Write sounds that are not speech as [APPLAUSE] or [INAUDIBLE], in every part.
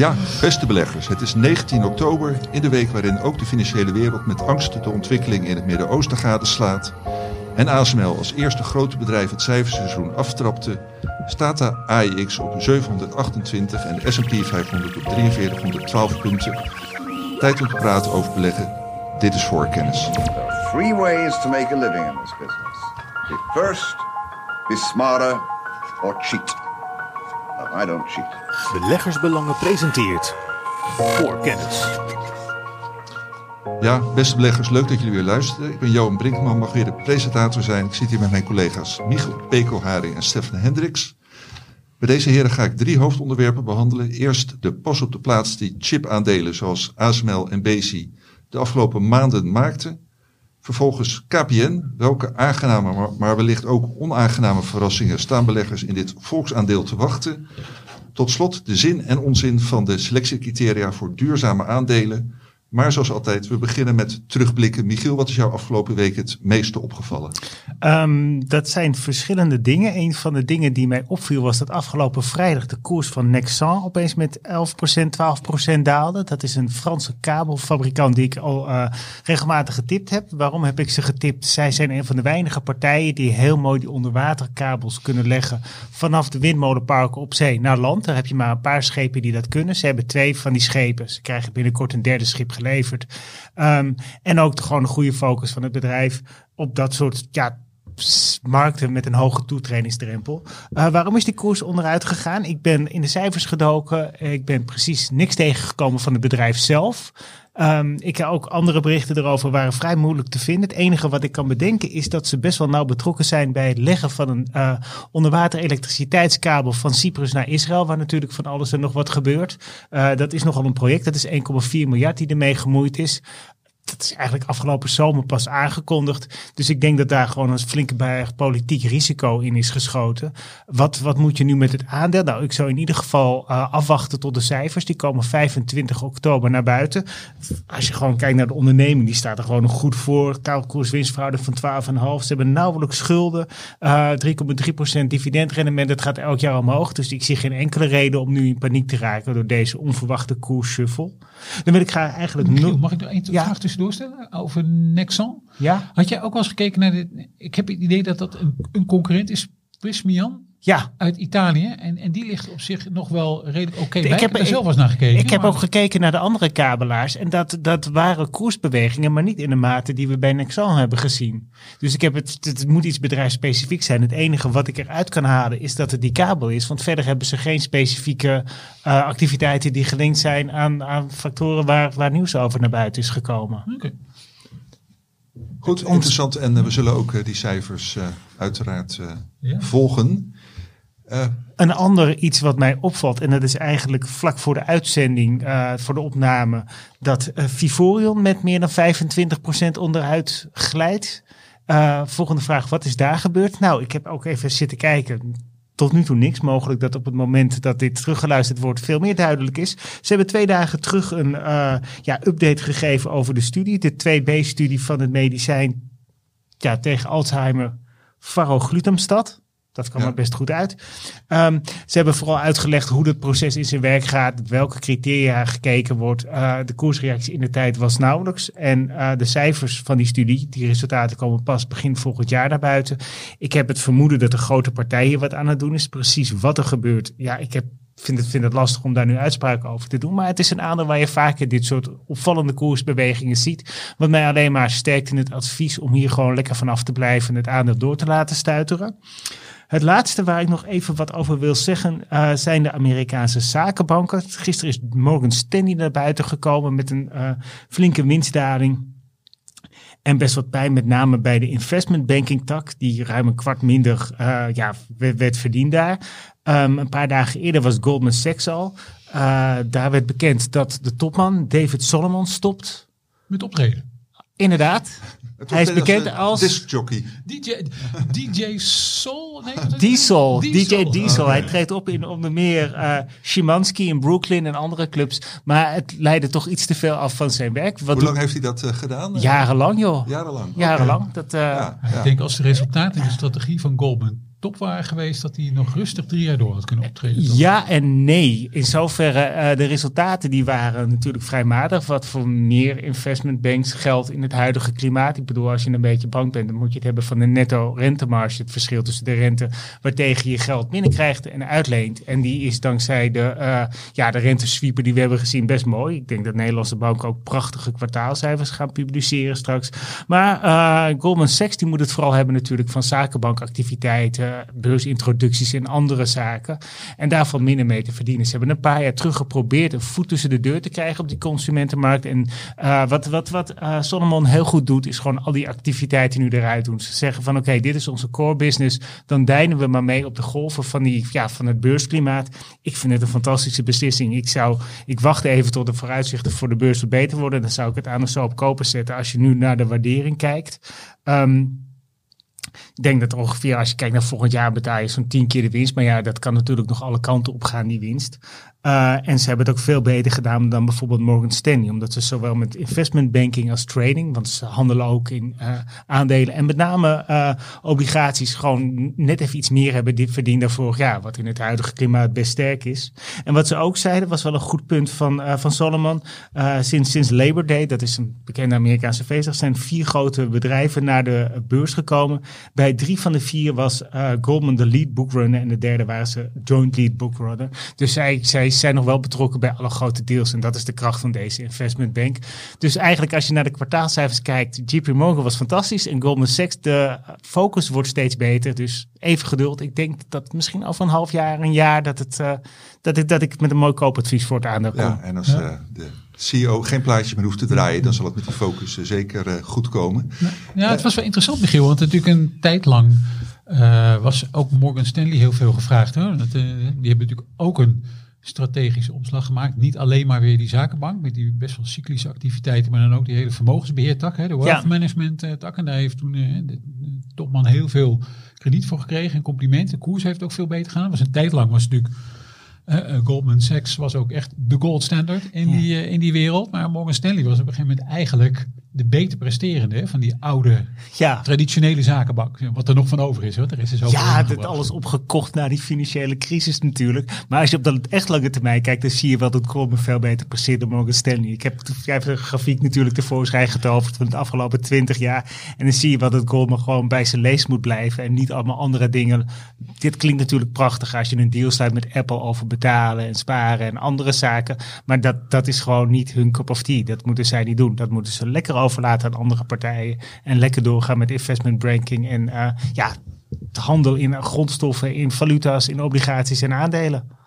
Ja, beste beleggers, het is 19 oktober, in de week waarin ook de financiële wereld met angst de ontwikkeling in het Midden-Oosten gadeslaat. En ASML als eerste grote bedrijf het cijferseizoen aftrapte, staat de AIX op 728 en de S&P 500 op 4312 punten. Tijd om te praten over beleggen. Dit is voorkennis. Three ways to make a living in this business. Be first, be smarter, or cheat. I don't cheat. Beleggersbelangen presenteert voor kennis. Ja, beste beleggers, leuk dat jullie weer luisteren. Ik ben Johan Brinkman, mag weer de presentator zijn. Ik zit hier met mijn collega's Michiel Pekelharing en Stefan Hendricks. Bij deze heren ga ik drie hoofdonderwerpen behandelen. Eerst de pas op de plaats die chipaandelen zoals ASML en Bezi de afgelopen maanden maakten. Vervolgens KPN. Welke aangename, maar- wellicht ook onaangename verrassingen staan beleggers in dit volksaandeel te wachten? Tot slot de zin en onzin van de selectiecriteria voor duurzame aandelen. Maar zoals altijd, we beginnen met terugblikken. Michiel, wat is jou afgelopen week het meeste opgevallen? Ehm, dat zijn verschillende dingen. Een van de dingen die mij opviel was dat afgelopen vrijdag de koers van Nexan opeens met 11%, 12% daalde. Dat is een Franse kabelfabrikant die ik al eh, regelmatig getipt heb. Waarom heb ik ze getipt? Zij zijn een van de weinige partijen die heel mooi die onderwaterkabels kunnen leggen vanaf de windmolenparken op zee naar land. Daar heb je maar een paar schepen die dat kunnen. Ze hebben twee van die schepen. Ze krijgen binnenkort een derde schip geleverd. Ehm, en ook gewoon een goede focus van het bedrijf op dat soort ja, markten met een hoge toetredingsdrempel. Eh, waarom is die koers onderuit gegaan? Ik ben in de cijfers gedoken. Ik ben precies niks tegengekomen van het bedrijf zelf. Ehm, ik ook andere berichten erover waren vrij moeilijk te vinden. Het enige wat ik kan bedenken is dat ze best wel nauw betrokken zijn bij het leggen van een eh onderwater elektriciteitskabel van Cyprus naar Israël, waar natuurlijk van alles en nog wat gebeurt. Eh, dat is nogal een project. Dat is 1,4 miljard die ermee gemoeid is. Dat is eigenlijk afgelopen zomer pas aangekondigd. Dus ik denk dat daar gewoon een flinke berg politiek risico in is geschoten. Wat, wat moet je nu met het aandeel? Nou, ik zou in ieder geval eh, afwachten tot de cijfers. Die komen 25 oktober naar buiten. Als je gewoon kijkt naar de onderneming, die staat er gewoon nog goed voor. Winstverhouding van 12,5. Ze hebben nauwelijks schulden. Eh 3,3% dividendrendement. Dat gaat elk jaar omhoog. Dus ik zie geen enkele reden om nu in paniek te raken door deze onverwachte koersshuffle. Dan wil ik graag eigenlijk... Michiel, mag ik nog één vraag tussendoor over Nexon? Ja? Had jij ook wel eens gekeken naar dit? Ik heb het idee dat dat een, een concurrent is, Prismian Ja, uit Italië. En, en die ligt op zich nog wel redelijk oké. Ik bij. Ik heb- er zelf eens naar gekeken. Ik heb ook gekeken naar de andere kabelaars. En dat, dat waren koersbewegingen, maar niet in de mate die we bij Nexon hebben gezien. Dus ik heb het, het moet iets bedrijfsspecifiek zijn. Het enige wat ik eruit kan halen is dat het die kabel is. Want verder hebben ze geen specifieke eh, activiteiten die gelinkt zijn aan, aan factoren waar, waar nieuws over naar buiten is gekomen. Oké. Goed, interessant. En eh, we zullen ook eh, die cijfers eh, uiteraard eh, Ja. volgen. Eh, Een ander iets wat mij opvalt, en dat is eigenlijk vlak voor de uitzending, eh, voor de opname, dat eh, Vivorion met meer dan 25% onderuit glijdt. Eh, volgende vraag, wat is daar gebeurd? Nou, ik heb ook even zitten kijken. Tot nu toe niks. Mogelijk dat op het moment dat dit teruggeluisterd wordt veel meer duidelijk is. Ze hebben twee dagen terug een eh, ja, update gegeven over de studie. De 2B-studie van het medicijn ja, tegen Alzheimer, varoglutamstat. Dat kwam Ja. er best goed uit. Ehm, ze hebben vooral uitgelegd hoe het proces in zijn werk gaat, welke criteria gekeken wordt. Eh, de koersreactie in de tijd was nauwelijks. En eh, de cijfers van die studie, die resultaten komen pas begin volgend jaar naar buiten. Ik heb het vermoeden dat de grote partijen wat aan het doen is. Precies wat er gebeurt. Ja, ik heb, vind, het, vind het lastig om daar nu uitspraken over te doen. Maar het is een aandeel waar je vaker dit soort opvallende koersbewegingen ziet. Wat mij alleen maar sterkt in het advies om hier gewoon lekker vanaf te blijven en het aandeel door te laten stuiteren. Het laatste waar ik nog even wat over wil zeggen eh, zijn de Amerikaanse zakenbanken. Gisteren is Morgan Stanley naar buiten gekomen met een eh, flinke winstdaling. En best wat pijn, met name bij de investment banking tak, die ruim een kwart minder eh, ja, werd, werd verdiend daar. Ehm, een paar dagen eerder was Goldman Sachs al. Eh, daar werd bekend dat de topman David Solomon stopt. Met optreden. Inderdaad, Hij is bekend een als- discjockey. DJ, DJ Soul? Nee, het? Diesel, DJ Diesel. Diesel. Hij treedt op in onder meer eh Szymanski in Brooklyn en andere clubs. Maar het leidde toch iets te veel af van zijn werk. Wat Hoe lang heeft hij dat eh, gedaan? Jarenlang, joh. Jarenlang. Jarenlang. Dat, eh, Ja, Ik ja. denk als resultaat in de strategie van Goldman top waren geweest, dat hij nog rustig drie jaar door had kunnen optreden. Ja en nee. In zoverre, eh, de resultaten die waren natuurlijk vrij matig. Wat voor meer investment banks geldt in het huidige klimaat. Ik bedoel, als je een beetje bang bent, dan moet je het hebben van de netto rentemarge. Het verschil tussen de rente waartegen je geld binnenkrijgt en uitleent. En die is dankzij de, eh ja, de rentesweeper die we hebben gezien best mooi. Ik denk dat Nederlandse banken ook prachtige kwartaalcijfers gaan publiceren straks. Maar eh, Goldman Sachs die moet het vooral hebben natuurlijk van zakenbankactiviteiten, beursintroducties en andere zaken. En daarvan minder mee te verdienen. Ze hebben een paar jaar terug geprobeerd een voet tussen de deur te krijgen op die consumentenmarkt. En eh, wat, wat, wat eh, Solomon heel goed doet, is gewoon al die activiteiten nu eruit doen. Ze zeggen van oké, dit is onze core business. Dan deinen we maar mee op de golven van, die, ja, van het beursklimaat. Ik vind het een fantastische beslissing. Ik, zou, ik wacht even tot de vooruitzichten voor de beurs wat beter worden. Dan zou ik het aan zo op kopen zetten als je nu naar de waardering kijkt. Ehm, ik denk dat ongeveer als je kijkt naar volgend jaar betaal je zo'n 10 keer de winst. Maar ja, dat kan natuurlijk nog alle kanten op gaan, die winst. Uh, en ze hebben het ook veel beter gedaan dan bijvoorbeeld Morgan Stanley. Omdat ze zowel met investment banking als trading, want ze handelen ook in uh, aandelen en met name uh, obligaties, gewoon net even iets meer hebben die verdiend dan vorig jaar. Wat in het huidige klimaat best sterk is. En wat ze ook zeiden, was wel een goed punt van, van Solomon. sinds, sinds Labor Day, dat is een bekende Amerikaanse feestdag, zijn vier grote bedrijven naar de beurs gekomen. Bij drie van de vier was Goldman de lead bookrunner en de derde waren ze joint lead bookrunner. Dus zij, zij zijn nog wel betrokken bij alle grote deals. En dat is de kracht van deze investment bank. Dus eigenlijk als je naar de kwartaalcijfers kijkt, JP Morgan was fantastisch. En Goldman Sachs, de focus wordt steeds beter. Dus even geduld. Ik denk dat misschien over een half jaar, een jaar, dat, het, uh, dat, ik, dat ik met een mooi koopadvies voor het aandeel kom. Ja, en als ja. uh, de CEO geen plaatje meer hoeft te draaien, dan zal het met die focus uh, zeker uh, goed komen. Ja, het was wel interessant, Michiel, want natuurlijk een tijd lang uh, was ook Morgan Stanley heel veel gevraagd. Hoor. Dat, die hebben natuurlijk ook een strategische omslag gemaakt. Niet alleen maar weer die zakenbank met die best wel cyclische activiteiten, maar dan ook die hele vermogensbeheertak, hè, de wealth ja. management uh, tak. En daar heeft toen uh, de, de, topman heel veel krediet voor gekregen en complimenten. De koers heeft ook veel beter gedaan. Was een tijd lang was natuurlijk uh, Goldman Sachs was ook echt de gold standard in, ja. die, in die wereld. Maar Morgan Stanley was op een gegeven moment eigenlijk de beter presterende van die oude ja. traditionele zakenbank. Wat er nog van over is. Hoor. Er is zo ja, dat alles opgekocht na die financiële crisis natuurlijk. Maar als je op de echt lange termijn kijkt, dan zie je wel dat Goldman veel beter presteert dan Morgan Stanley. Ik heb de grafiek natuurlijk tevoorschijn getoverd van de afgelopen twintig jaar. En dan zie je wel dat Goldman gewoon bij zijn lees moet blijven en niet allemaal andere dingen. Dit klinkt natuurlijk prachtig als je een deal sluit met Apple over betalen en sparen en andere zaken. Maar dat, dat is gewoon niet hun cup of tea. Dat moeten zij niet doen. Dat moeten ze lekker overlaten aan andere partijen. En lekker doorgaan met investment banking en uh, ja, handel in grondstoffen, in valuta's, in obligaties en aandelen.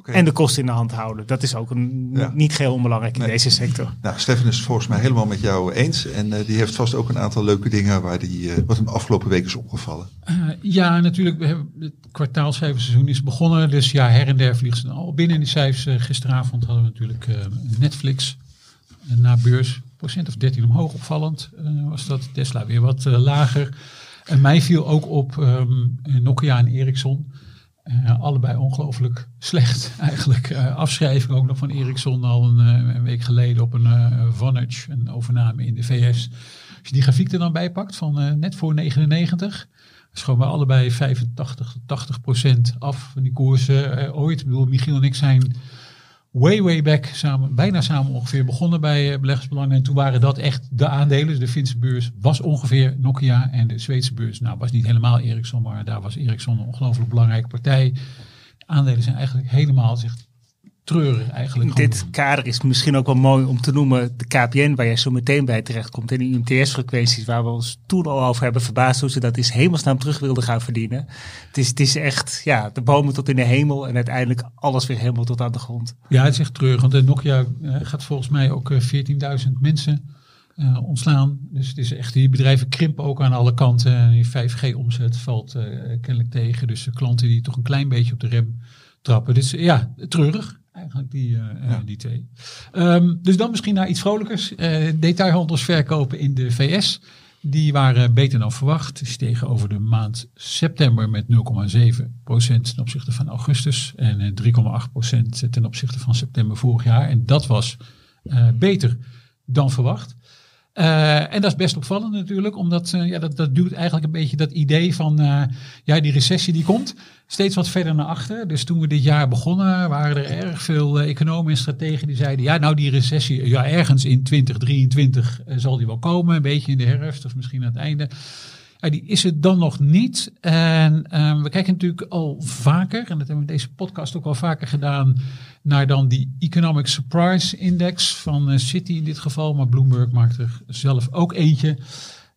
Okay. En de kosten in de hand houden. Dat is ook een, ja. niet geheel onbelangrijk in nee. deze sector. Nou, Stefan is het volgens mij helemaal met jou eens. En uh, die heeft vast ook een aantal leuke dingen waar die, uh, wat hem de afgelopen week is opgevallen. Uh, ja, natuurlijk. We hebben het kwartaalcijferseizoen is begonnen. Dus ja, her en der vliegt ze al binnen in die cijfers. gisteravond hadden we natuurlijk Netflix na beurs of 13 omhoog opvallend uh, was dat. Tesla weer wat uh, lager. En mij viel ook op um, Nokia en Ericsson. Uh, allebei ongelooflijk slecht [LAUGHS] eigenlijk. afschrijving ook nog van Ericsson al een, een week geleden op een Vonage, een overname in de VS. Als je die grafiek er dan bij pakt van net voor 99, is gewoon bij allebei 85 tot 80 procent af van die koersen ooit. Ik bedoel, Michiel en ik zijn way, way back samen, bijna samen ongeveer begonnen bij uh, beleggersbelangen. En toen waren dat echt de aandelen. De Finse beurs was ongeveer Nokia en de Zweedse beurs, nou was niet helemaal Ericsson, maar daar was Ericsson een ongelooflijk belangrijke partij. Aandelen zijn eigenlijk helemaal zich treurig eigenlijk. Dit gewoon. kader is misschien ook wel mooi om te noemen de KPN, waar jij zo meteen bij terecht komt. En die UMTS-frequenties, waar we ons toen al over hebben verbaasd hoe ze dat is hemelsnaam terug wilden gaan verdienen. Het is, het is echt, ja, de bomen tot in de hemel en uiteindelijk alles weer helemaal tot aan de grond. Ja, het is echt treurig, want Nokia uh, gaat volgens mij ook uh, 14.000 mensen uh, ontslaan. Dus het is echt, die bedrijven krimpen ook aan alle kanten. En die 5G-omzet valt uh, kennelijk tegen. Dus de klanten die toch een klein beetje op de rem trappen. Dus ja, treurig. Eigenlijk die, uh, ja. die twee. Um, dus dan misschien naar iets vrolijkers. Uh, detailhandels verkopen in de VS. Die waren beter dan verwacht. Stegen over de maand september met 0,7% ten opzichte van augustus. En 3,8% ten opzichte van september vorig jaar. En dat was uh, beter dan verwacht. Eh, en dat is best opvallend natuurlijk, omdat eh, ja, dat, dat duwt eigenlijk een beetje dat idee van eh, ja, die recessie die komt steeds wat verder naar achter. Dus toen we dit jaar begonnen, waren er erg veel economen en strategen die zeiden, ja nou die recessie, ja ergens in 2023 zal die wel komen, een beetje in de herfst of misschien aan het einde. Ja, die is het dan nog niet. En ehm, we kijken natuurlijk al vaker, en dat hebben we in deze podcast ook al vaker gedaan, naar dan die Economic Surprise Index van uh, City in dit geval. Maar Bloomberg maakt er zelf ook eentje.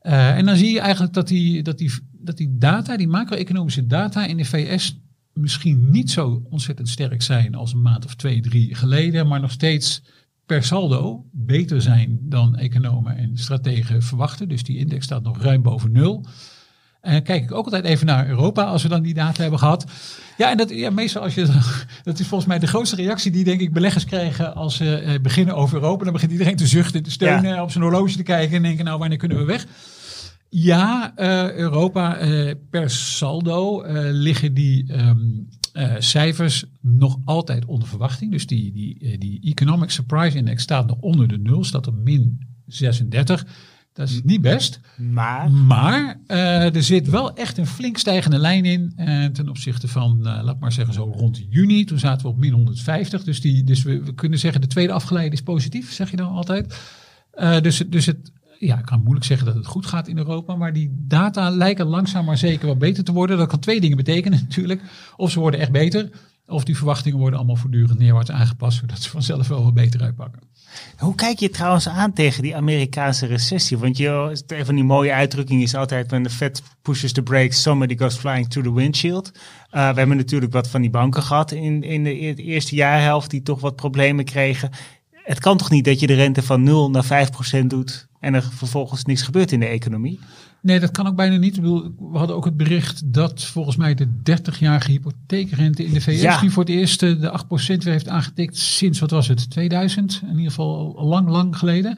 Uh, en dan zie je eigenlijk dat die, dat die, dat die data, die macro-economische data in de VS misschien niet zo ontzettend sterk zijn als een maand of twee, drie geleden, maar nog steeds per saldo beter zijn dan economen en strategen verwachten. Dus die index staat nog ruim boven nul. En kijk ik ook altijd even naar Europa als we dan die data hebben gehad. Ja, en dat, ja, meestal als je, [LAUGHS] dat is volgens mij de grootste reactie die denk ik beleggers krijgen als ze eh, beginnen over Europa. Dan begint iedereen te zuchten, te steunen, op zijn horloge te kijken en denken nou wanneer kunnen we weg. Ja, uh, Europa uh, per saldo uh, liggen die um, cijfers nog altijd onder verwachting. Dus die, die, die Economic Surprise Index staat nog onder de nul, staat op min 36. Dat is niet best. Maar, maar uh, er zit wel echt een flink stijgende lijn in. Uh, ten opzichte van, uh, laat maar zeggen, zo rond juni. Toen zaten we op min 150. Dus, die, dus we, we kunnen zeggen, de tweede afgeleide is positief, zeg je dan altijd. dus, dus het, ja, ik kan moeilijk zeggen dat het goed gaat in Europa. Maar die data lijken langzaam maar zeker wat beter te worden. Dat kan twee dingen betekenen [LAUGHS] natuurlijk. Of ze worden echt beter. Of die verwachtingen worden allemaal voortdurend neerwaarts aangepast. Zodat ze vanzelf wel wat beter uitpakken. Hoe kijk je trouwens aan tegen die Amerikaanse recessie? Want je, een van die mooie uitdrukkingen is altijd: when the Fed pushes the brakes, somebody goes flying through the windshield. Uh, we hebben natuurlijk wat van die banken gehad in, in de eerste jaarhelft die toch wat problemen kregen. Het kan toch niet dat je de rente van 0 naar 5 procent doet en er vervolgens niks gebeurt in de economie? Nee, dat kan ook bijna niet. Ik bedoel, we hadden ook het bericht dat volgens mij de 30-jarige hypotheekrente in de VS Ja. nu voor het eerst eh, de 8% weer heeft aangetikt sinds, wat was het, 2000? In ieder geval al lang, lang geleden.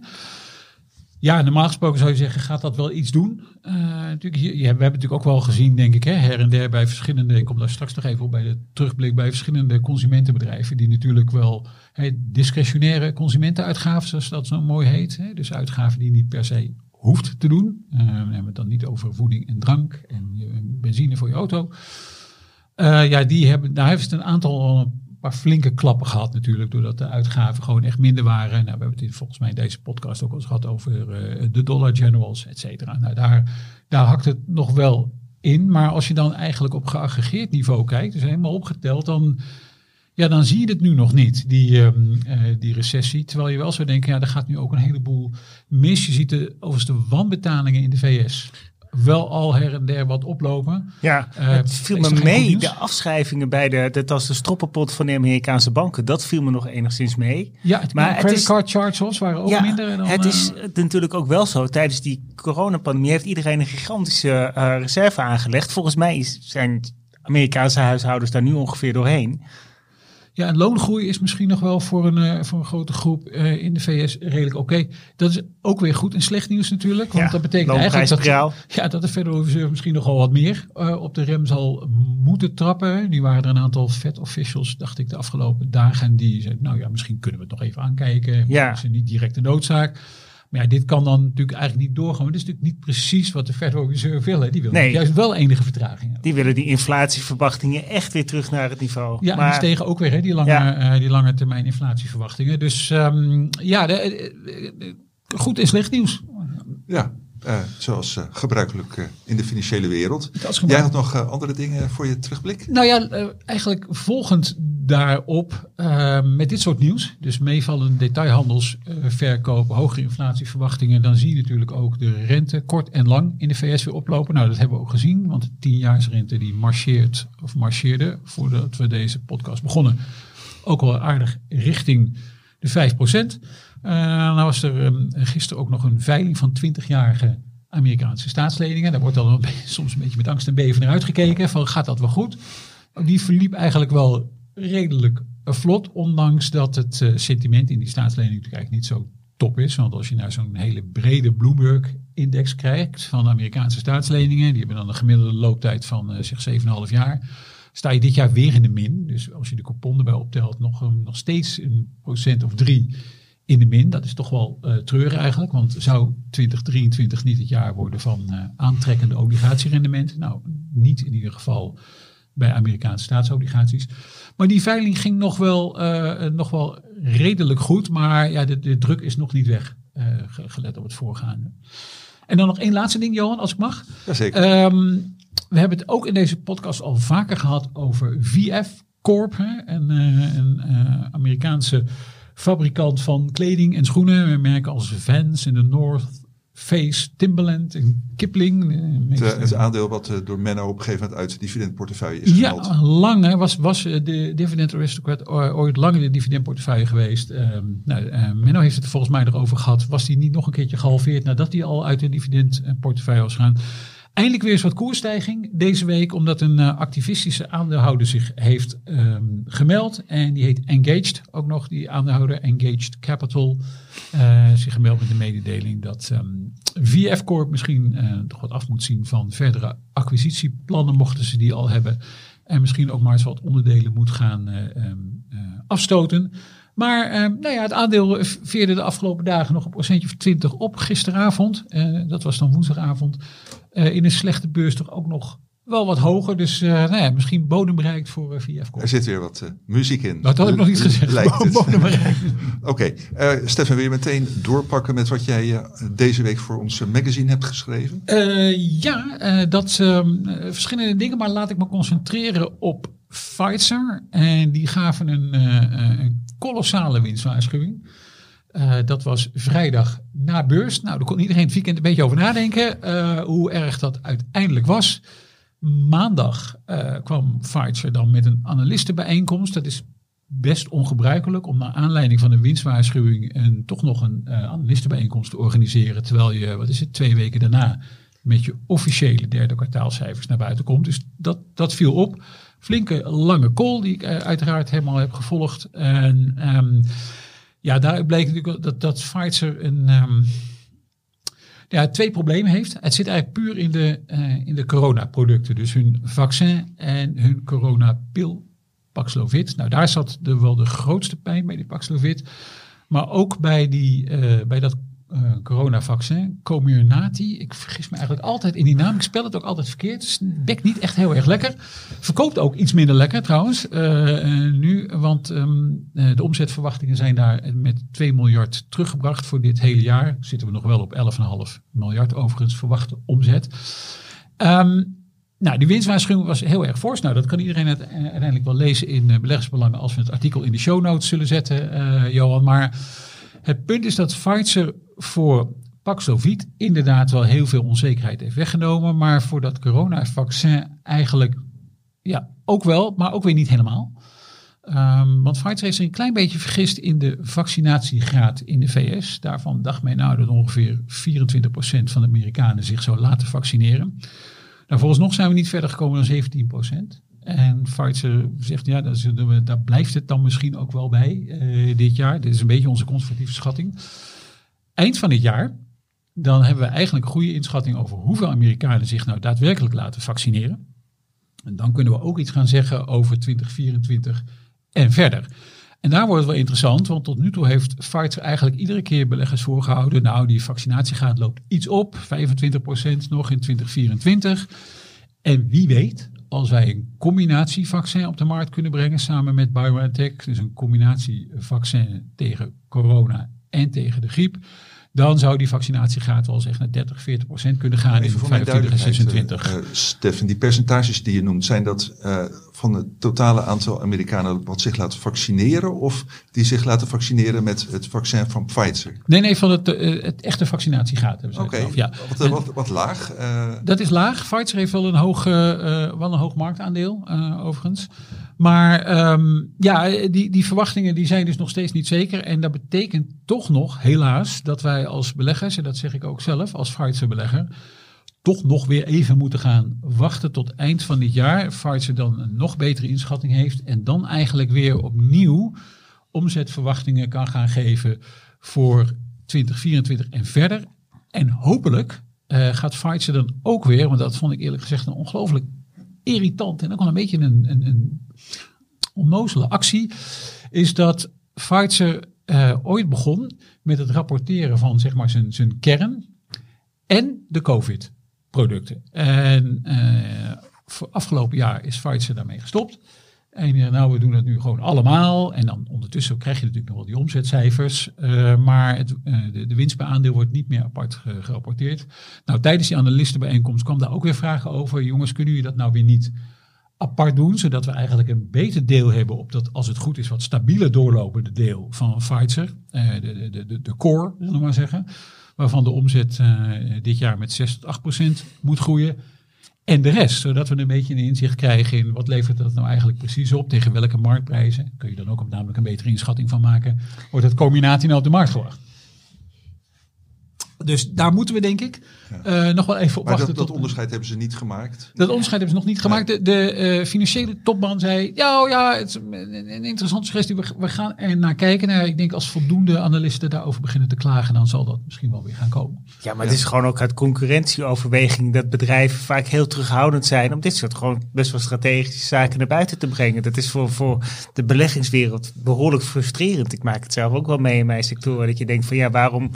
Ja, normaal gesproken zou je zeggen, gaat dat wel iets doen? Eh, natuurlijk, ja, we hebben natuurlijk ook wel gezien, denk ik, hè, her en der bij verschillende, ik kom daar straks nog even op bij de terugblik, bij verschillende consumentenbedrijven die natuurlijk wel hè, discretionaire consumentenuitgaven, zoals dat zo mooi heet. Hè, dus uitgaven die je niet per se hoeft te doen. Eh, we hebben het dan niet over voeding en drank en je- benzine voor je auto. Eh, ja, die hebben, daar heeft het een aantal paar flinke klappen gehad natuurlijk, doordat de uitgaven gewoon echt minder waren. Nou, we hebben het volgens mij in deze podcast ook al eens gehad over eh, de dollar generals, et cetera. Nou, daar, daar hakt het nog wel in, maar als je dan eigenlijk op geaggregeerd niveau kijkt, dus helemaal opgeteld, dan, ja, dan zie je het nu nog niet, die, ehm, eh, die recessie. Terwijl je wel zou denken, ja, er gaat nu ook een heleboel mis. Je ziet de, overigens de wanbetalingen in de VS wel al her en der wat oplopen. Ja, Eh, het viel me mee. De afschrijvingen bij de, dat was de stroppenpot van de Amerikaanse banken. Dat viel me nog enigszins mee. Ja, het, Maar maar het credit is- card charge-offs waren ook ja, minder dan... het eh, is natuurlijk ook wel zo. Tijdens die coronapandemie heeft iedereen een gigantische eh, reserve aangelegd. Volgens mij is- zijn Amerikaanse huishoudens daar nu ongeveer doorheen. Ja, en loongroei is misschien nog wel voor een, eh, voor een grote groep eh, in de VS redelijk oké. Dat is ook weer goed en slecht nieuws natuurlijk. Want Ja, dat betekent eigenlijk dat, ja, dat de Federal Reserve misschien nogal wat meer eh, op de rem zal moeten trappen. Nu waren er een aantal Fed officials, dacht ik, de afgelopen dagen. Die zeiden, nou ja, misschien kunnen we het nog even aankijken. Ja. Dat is niet direct de noodzaak. Maar ja, dit kan dan natuurlijk eigenlijk niet doorgaan. Maar dit is natuurlijk niet precies wat de Federal Reserve wil. Hè. Die wil Nee. juist wel enige vertraging hebben. Die willen die inflatieverwachtingen echt weer terug naar het niveau. Ja, maar die stegen ook weer, hè, die, lange, Ja. eh, die lange termijn inflatieverwachtingen. Dus ehm, ja, de, eh, eh, goed en slecht nieuws. Ja, eh, zoals eh, gebruikelijk eh, in de financiële wereld. Jij had nog andere dingen voor je terugblik? Nou ja, eigenlijk volgend daarop met dit soort nieuws, dus meevallende detailhandelsverkoop, hogere inflatieverwachtingen, dan zie je natuurlijk ook de rente kort en lang in de VS weer oplopen. Nou, dat hebben we ook gezien, want de tienjaarsrente die marcheert of marcheerde voordat we deze podcast begonnen, ook wel aardig richting de 5%. Eh nou was er ehm, gisteren ook nog een veiling van 20-jarige Amerikaanse staatsleningen. Daar wordt dan [LAUGHS] soms een beetje met angst en beven naar uitgekeken. Van gaat dat wel goed? Die verliep eigenlijk wel redelijk eh, vlot. Ondanks dat het eh, sentiment in die staatslening natuurlijk niet zo top is. Want als je naar zo'n hele brede Bloomberg-index kijkt van Amerikaanse staatsleningen. Die hebben dan een gemiddelde looptijd van eh, zeg 7,5 jaar. Sta je dit jaar weer in de min. Dus als je de coupon erbij optelt, nog, een- nog steeds een procent of drie in de min. Dat is toch wel uh, treurig eigenlijk. Want zou 2023 niet het jaar worden van uh, aantrekkende obligatierendementen? Nou, niet in ieder geval bij Amerikaanse staatsobligaties. Maar die veiling ging nog wel, uh, nog wel redelijk goed. Maar ja, de, de druk is nog niet weg, gelet op het voorgaande. En dan nog één laatste ding, Johan, als ik mag. Jazeker. Um, we hebben het ook in deze podcast al vaker gehad over VF Corp. Hè? Een, een Amerikaanse fabrikant van kleding en schoenen. Merken als Vans in de North Face, Timberland en Kipling. Het, het is aandeel wat uh, door Menno op een gegeven moment uit zijn dividendportefeuille is gehaald. Ja, lang hè, was, was de dividend aristocrat ooit lang in de dividendportefeuille geweest. Um, nou, uh, Menno heeft het volgens mij erover gehad. Was die niet nog een keertje gehalveerd nadat hij al uit de dividendportefeuille was gegaan? Eindelijk weer eens wat koersstijging deze week, omdat een uh, activistische aandeelhouder zich heeft um, gemeld. En die heet Engaged, ook nog die aandeelhouder, Engaged Capital. Uh, zich gemeld met de mededeling dat um, VF Corp misschien uh, toch wat af moet zien van verdere acquisitieplannen, mochten ze die al hebben. En misschien ook maar eens wat onderdelen moet gaan um, afstoten. Maar eh, nou ja, het aandeel veerde de afgelopen dagen nog een procentje of 20 op. Gisteravond, uh, dat was dan woensdagavond, uh, in een slechte beurs toch ook nog wel wat hoger. Dus nou ja, misschien bodem bereikt voor VF Er zit weer wat muziek in. Dat had ik nog niet gezegd. Lijkt [LAUGHS] bodem bereikt. [LAUGHS] Oké. Stefan, wil je meteen doorpakken met wat jij deze week voor ons magazine hebt geschreven? ja, dat ehm, verschillende dingen, maar laat ik me concentreren op Pfizer. En die gaven een, uh, een kolossale winstwaarschuwing. Uh, dat was vrijdag na beurs. Nou, daar kon iedereen het weekend een beetje over nadenken. Hoe erg dat uiteindelijk was. Maandag kwam Pfizer dan met een analistenbijeenkomst. Dat is best ongebruikelijk om naar aanleiding van een winstwaarschuwing een, toch nog een analistenbijeenkomst te organiseren. Terwijl je, wat is het, twee weken daarna met je officiële derde kwartaalcijfers naar buiten komt. Dus dat, dat viel op flinke lange call die ik uh, uiteraard helemaal heb gevolgd. En um, ja, daar bleek natuurlijk dat, dat Pfizer een, um, ja, twee problemen heeft. Het zit eigenlijk puur in de, uh, in de coronaproducten. Dus hun vaccin en hun coronapil Paxlovid. Nou, daar zat de, wel de grootste pijn bij die Paxlovid. Maar ook bij, die, uh, bij dat uh, coronavaccin, Comirnaty. Ik vergis me eigenlijk altijd in die naam. Ik spel het ook altijd verkeerd. Dus bekt niet echt heel erg lekker. Verkoopt ook iets minder lekker trouwens. Uh, uh, nu, want um, de omzetverwachtingen zijn daar met 2 miljard teruggebracht voor dit hele jaar. Zitten we nog wel op 11,5 miljard overigens verwachte omzet. Um, nou, die winstwaarschuwing was heel erg fors. Nou, dat kan iedereen het, uiteindelijk wel lezen in beleggersbelangen als we het artikel in de show notes zullen zetten, Johan. Maar het punt is dat Pfizer voor Paxlovid inderdaad wel heel veel onzekerheid heeft weggenomen. Maar voor dat coronavaccin eigenlijk ja, ook wel, maar ook weer niet helemaal. Um, want Pfizer heeft zich een klein beetje vergist in de vaccinatiegraad in de VS. Daarvan dacht men nou dat ongeveer 24% van de Amerikanen zich zou laten vaccineren. Nou, volgens nog zijn we niet verder gekomen dan 17%. En Pfizer zegt, ja, daar, blijft het dan misschien ook wel bij uh, dit jaar. Dit is een beetje onze conservatieve schatting. Eind van dit jaar, dan hebben we eigenlijk een goede inschatting over hoeveel Amerikanen zich nou daadwerkelijk laten vaccineren. En dan kunnen we ook iets gaan zeggen over 2024 en verder. En daar wordt het wel interessant, want tot nu toe heeft Pfizer eigenlijk iedere keer beleggers voorgehouden. Nou, die vaccinatiegraad loopt iets op, 25% nog in 2024. En wie weet, als wij een combinatievaccin op de markt kunnen brengen samen met BioNTech, dus een combinatievaccin tegen corona en tegen de griep, dan zou die vaccinatiegraad wel eens echt naar 30, 40 procent kunnen gaan Even in 25 en 26. Uh, Stefan, die percentages die je noemt, zijn dat uh, van het totale aantal Amerikanen wat zich laten vaccineren of die zich laten vaccineren met het vaccin van Pfizer? Nee, nee, van het, uh, het echte vaccinatiegraad hebben ze ja. wat, wat, wat, laag. dat is laag. Pfizer heeft wel een hoog, wel een hoog marktaandeel, overigens. Maar um, ja, die, die verwachtingen die zijn dus nog steeds niet zeker. En dat betekent toch nog, helaas, dat wij als beleggers, en dat zeg ik ook zelf als Pfizer-belegger, toch nog weer even moeten gaan wachten tot eind van dit jaar. Pfizer dan een nog betere inschatting heeft en dan eigenlijk weer opnieuw omzetverwachtingen kan gaan geven voor 2024 en verder. En hopelijk uh, gaat Pfizer dan ook weer, want dat vond ik eerlijk gezegd een ongelooflijk irritant en ook wel een beetje een, een, een onnozele actie, is dat Pfizer eh, ooit begon met het rapporteren van zeg maar zijn, zijn kern en de COVID-producten. En eh, voor afgelopen jaar is Pfizer daarmee gestopt. En eh, nou, we doen het nu gewoon allemaal. En dan ondertussen krijg je natuurlijk nog wel die omzetcijfers. eh, maar het, de, winst per aandeel wordt niet meer apart ge- gerapporteerd. Nou, tijdens die analistenbijeenkomst kwam daar ook weer vragen over. Jongens, kunnen jullie dat nou weer niet apart doen? Zodat we eigenlijk een beter deel hebben op dat, als het goed is, wat stabieler doorlopende deel van Pfizer. De, de, de, de, de core, zullen we maar zeggen. Waarvan de omzet eh, dit jaar met 6 tot 8 procent moet groeien. En de rest, zodat we een beetje een inzicht krijgen in wat levert dat nou eigenlijk precies op, tegen welke marktprijzen. Kun je dan ook namelijk een betere inschatting van maken. Wordt het combinatie nou op de markt gebracht? Dus daar moeten we denk ik eh, nog wel even op Maar wachten. dat, dat tot- onderscheid hebben ze niet gemaakt. dat onderscheid hebben ze nog niet gemaakt. De, de eh, financiële topman zei, ja, oh ja, het is een, een interessante suggestie. We, we gaan er naar kijken. Nou, ik denk als voldoende analisten daarover beginnen te klagen, dan zal dat misschien wel weer gaan komen. Ja, maar het is gewoon ook uit concurrentieoverweging dat bedrijven vaak heel terughoudend zijn om dit soort gewoon best wel strategische zaken naar buiten te brengen. Dat is voor, voor de beleggingswereld behoorlijk frustrerend. Ik maak het zelf ook wel mee in mijn sector. Dat je denkt van ja, waarom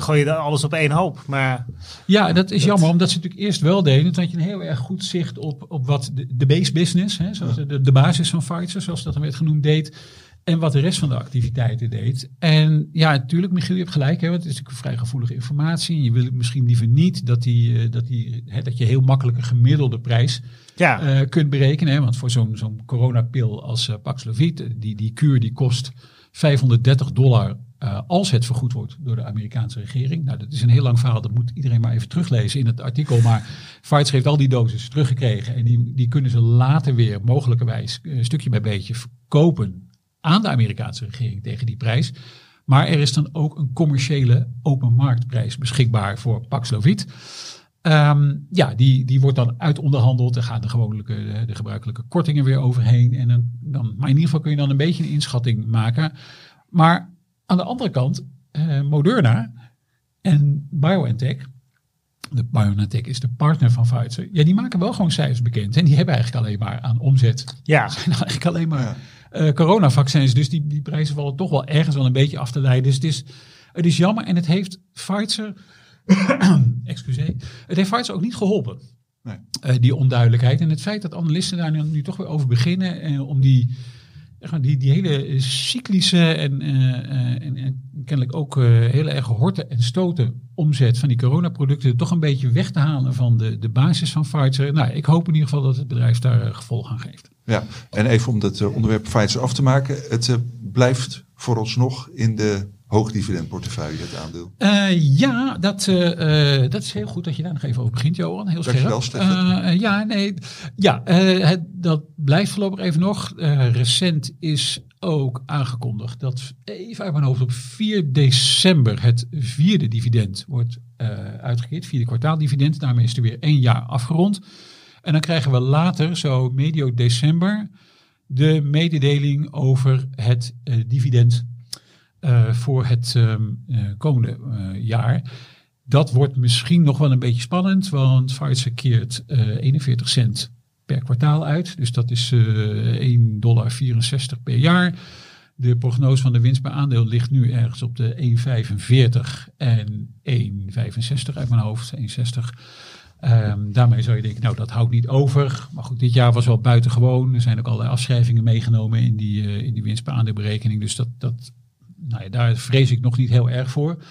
gooi je dan alles op één hoop? Maar Ja, dat is jammer, omdat ze natuurlijk eerst wel deden. Dat je een heel erg goed zicht op, op wat de, de base business, hè, zoals de, de basis van Pfizer, zoals dat dan werd genoemd, deed. En wat de rest van de activiteiten deed. En ja, natuurlijk, Michiel, je hebt gelijk. Hè, want het is natuurlijk vrij gevoelige informatie. En je wil misschien liever niet dat, die, eh, dat, die, hè, dat je heel makkelijk een gemiddelde prijs ja, eh, kunt berekenen. Hè? Want voor zo'n zo'n coronapil als eh, Paxlovid, die, die kuur die kost 530 dollar eh, als het vergoed wordt door de Amerikaanse regering. Nou, dat is een heel lang verhaal, dat moet iedereen maar even teruglezen in het artikel. Maar Pfizer heeft al die doses teruggekregen en die, die kunnen ze later weer mogelijkerwijs eh, stukje bij beetje verkopen aan de Amerikaanse regering tegen die prijs. Maar er is dan ook een commerciële open marktprijs beschikbaar voor Paxlovid. Ehm, ja, die, die wordt dan uitonderhandeld. Er gaan de, gewone, de gebruikelijke kortingen weer overheen. En dan, dan, maar in ieder geval kun je dan een beetje een inschatting maken. Maar aan de andere kant, eh, Moderna en BioNTech. De BioNTech is de partner van Pfizer. Ja, die maken wel gewoon cijfers bekend. En die hebben eigenlijk alleen maar aan omzet. ja. zijn eigenlijk alleen maar Ja. eh, coronavaccins. Dus die, die prijzen vallen toch wel ergens wel een beetje af te leiden. Dus het is, het is jammer. En het heeft Pfizer, [COUGHS] excuseer, het heeft Pfizer ook niet geholpen. Nee. Eh, die onduidelijkheid. En het feit dat analisten daar nu, nu toch weer over beginnen. eh, om die, die, die hele cyclische en, eh, eh, en, en kennelijk ook eh, heel erg horten en stoten omzet van die coronaproducten toch een beetje weg te halen van de, de basis van Pfizer. Nou, ik hoop in ieder geval dat het bedrijf daar gevolg aan geeft. Ja, en even om dat onderwerp Pfizer af te maken. Het blijft vooralsnog in de hoogdividendportefeuille, het aandeel. Eh, ja, dat, eh, eh, dat is heel goed dat je daar nog even over begint, Johan. Heel scherp. Dankjewel, Stefan. Eh, ja, nee, ja het, dat blijft voorlopig even nog. Recent is ook aangekondigd dat, even uit mijn hoofd, op 4 december het vierde dividend wordt uitgekeerd. Vierde kwartaaldividend. Daarmee is er weer één jaar afgerond. En dan krijgen we later, zo medio december, de mededeling over het dividend eh, voor het ehm, eh, komende eh, jaar. Dat wordt misschien nog wel een beetje spannend, want Pfizer keert eh 41 cent per kwartaal uit. Dus dat is eh 1,64 dollar per jaar. De prognose van de winst per aandeel ligt nu ergens op de 1,45 en 1,65 uit mijn hoofd, 1,60. Ehm, daarmee zou je denken, nou dat houdt niet over. Maar goed, dit jaar was wel buitengewoon. Er zijn ook allerlei afschrijvingen meegenomen in die, eh, in die winst per aandeelberekening. Dus dat, dat, nou daar vrees ik nog niet heel erg voor.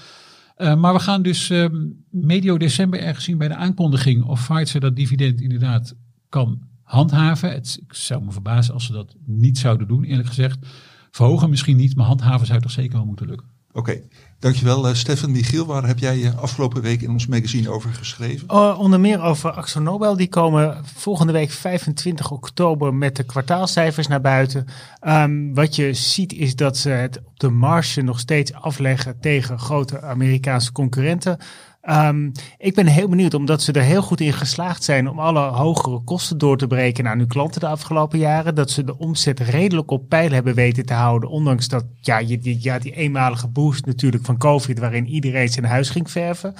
Eh, maar we gaan dus ehm, medio december ergens zien bij de aankondiging of Pfizer dat dividend inderdaad kan handhaven. Het, ik zou me verbazen als ze dat niet zouden doen, eerlijk gezegd. Verhogen misschien niet, maar handhaven zou toch zeker wel moeten lukken. Oké, dankjewel uh, Stefan. Michiel, waar heb jij je afgelopen week in ons magazine over geschreven? Uh, onder meer over Axo Nobel. Die komen volgende week 25 oktober met de kwartaalcijfers naar buiten. Um, wat je ziet is dat ze het op de marge nog steeds afleggen tegen grote Amerikaanse concurrenten. Um, ik ben heel benieuwd, omdat ze er heel goed in geslaagd zijn om alle hogere kosten door te breken aan hun klanten de afgelopen jaren. Dat ze de omzet redelijk op peil hebben weten te houden. Ondanks dat, ja, ja, die eenmalige boost natuurlijk van COVID, waarin iedereen zijn huis ging verven.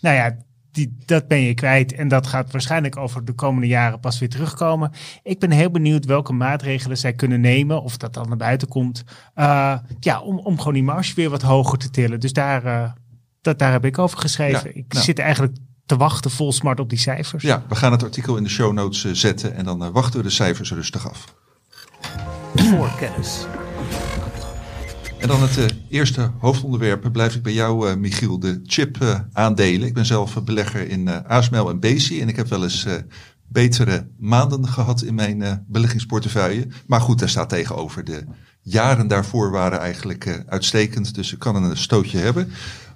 Nou ja, die, dat ben je kwijt. En dat gaat waarschijnlijk over de komende jaren pas weer terugkomen. Ik ben heel benieuwd welke maatregelen zij kunnen nemen, of dat dan naar buiten komt. Uh, ja, om, om gewoon die marge weer wat hoger te tillen. Dus daar, uh, dat, daar heb ik over geschreven. Ja, ik nou. zit eigenlijk te wachten vol smart op die cijfers. Ja, we gaan het artikel in de show notes uh, zetten en dan wachten we de cijfers rustig af. Voor kennis. En dan het uh, eerste hoofdonderwerp. Blijf ik bij jou, uh, Michiel, de chip-aandelen. Uh, ik ben zelf belegger in ASML en Bezi. En ik heb wel eens betere maanden gehad in mijn beleggingsportefeuille. Maar goed, daar staat tegenover. De jaren daarvoor waren eigenlijk uitstekend. Dus ik kan een stootje hebben.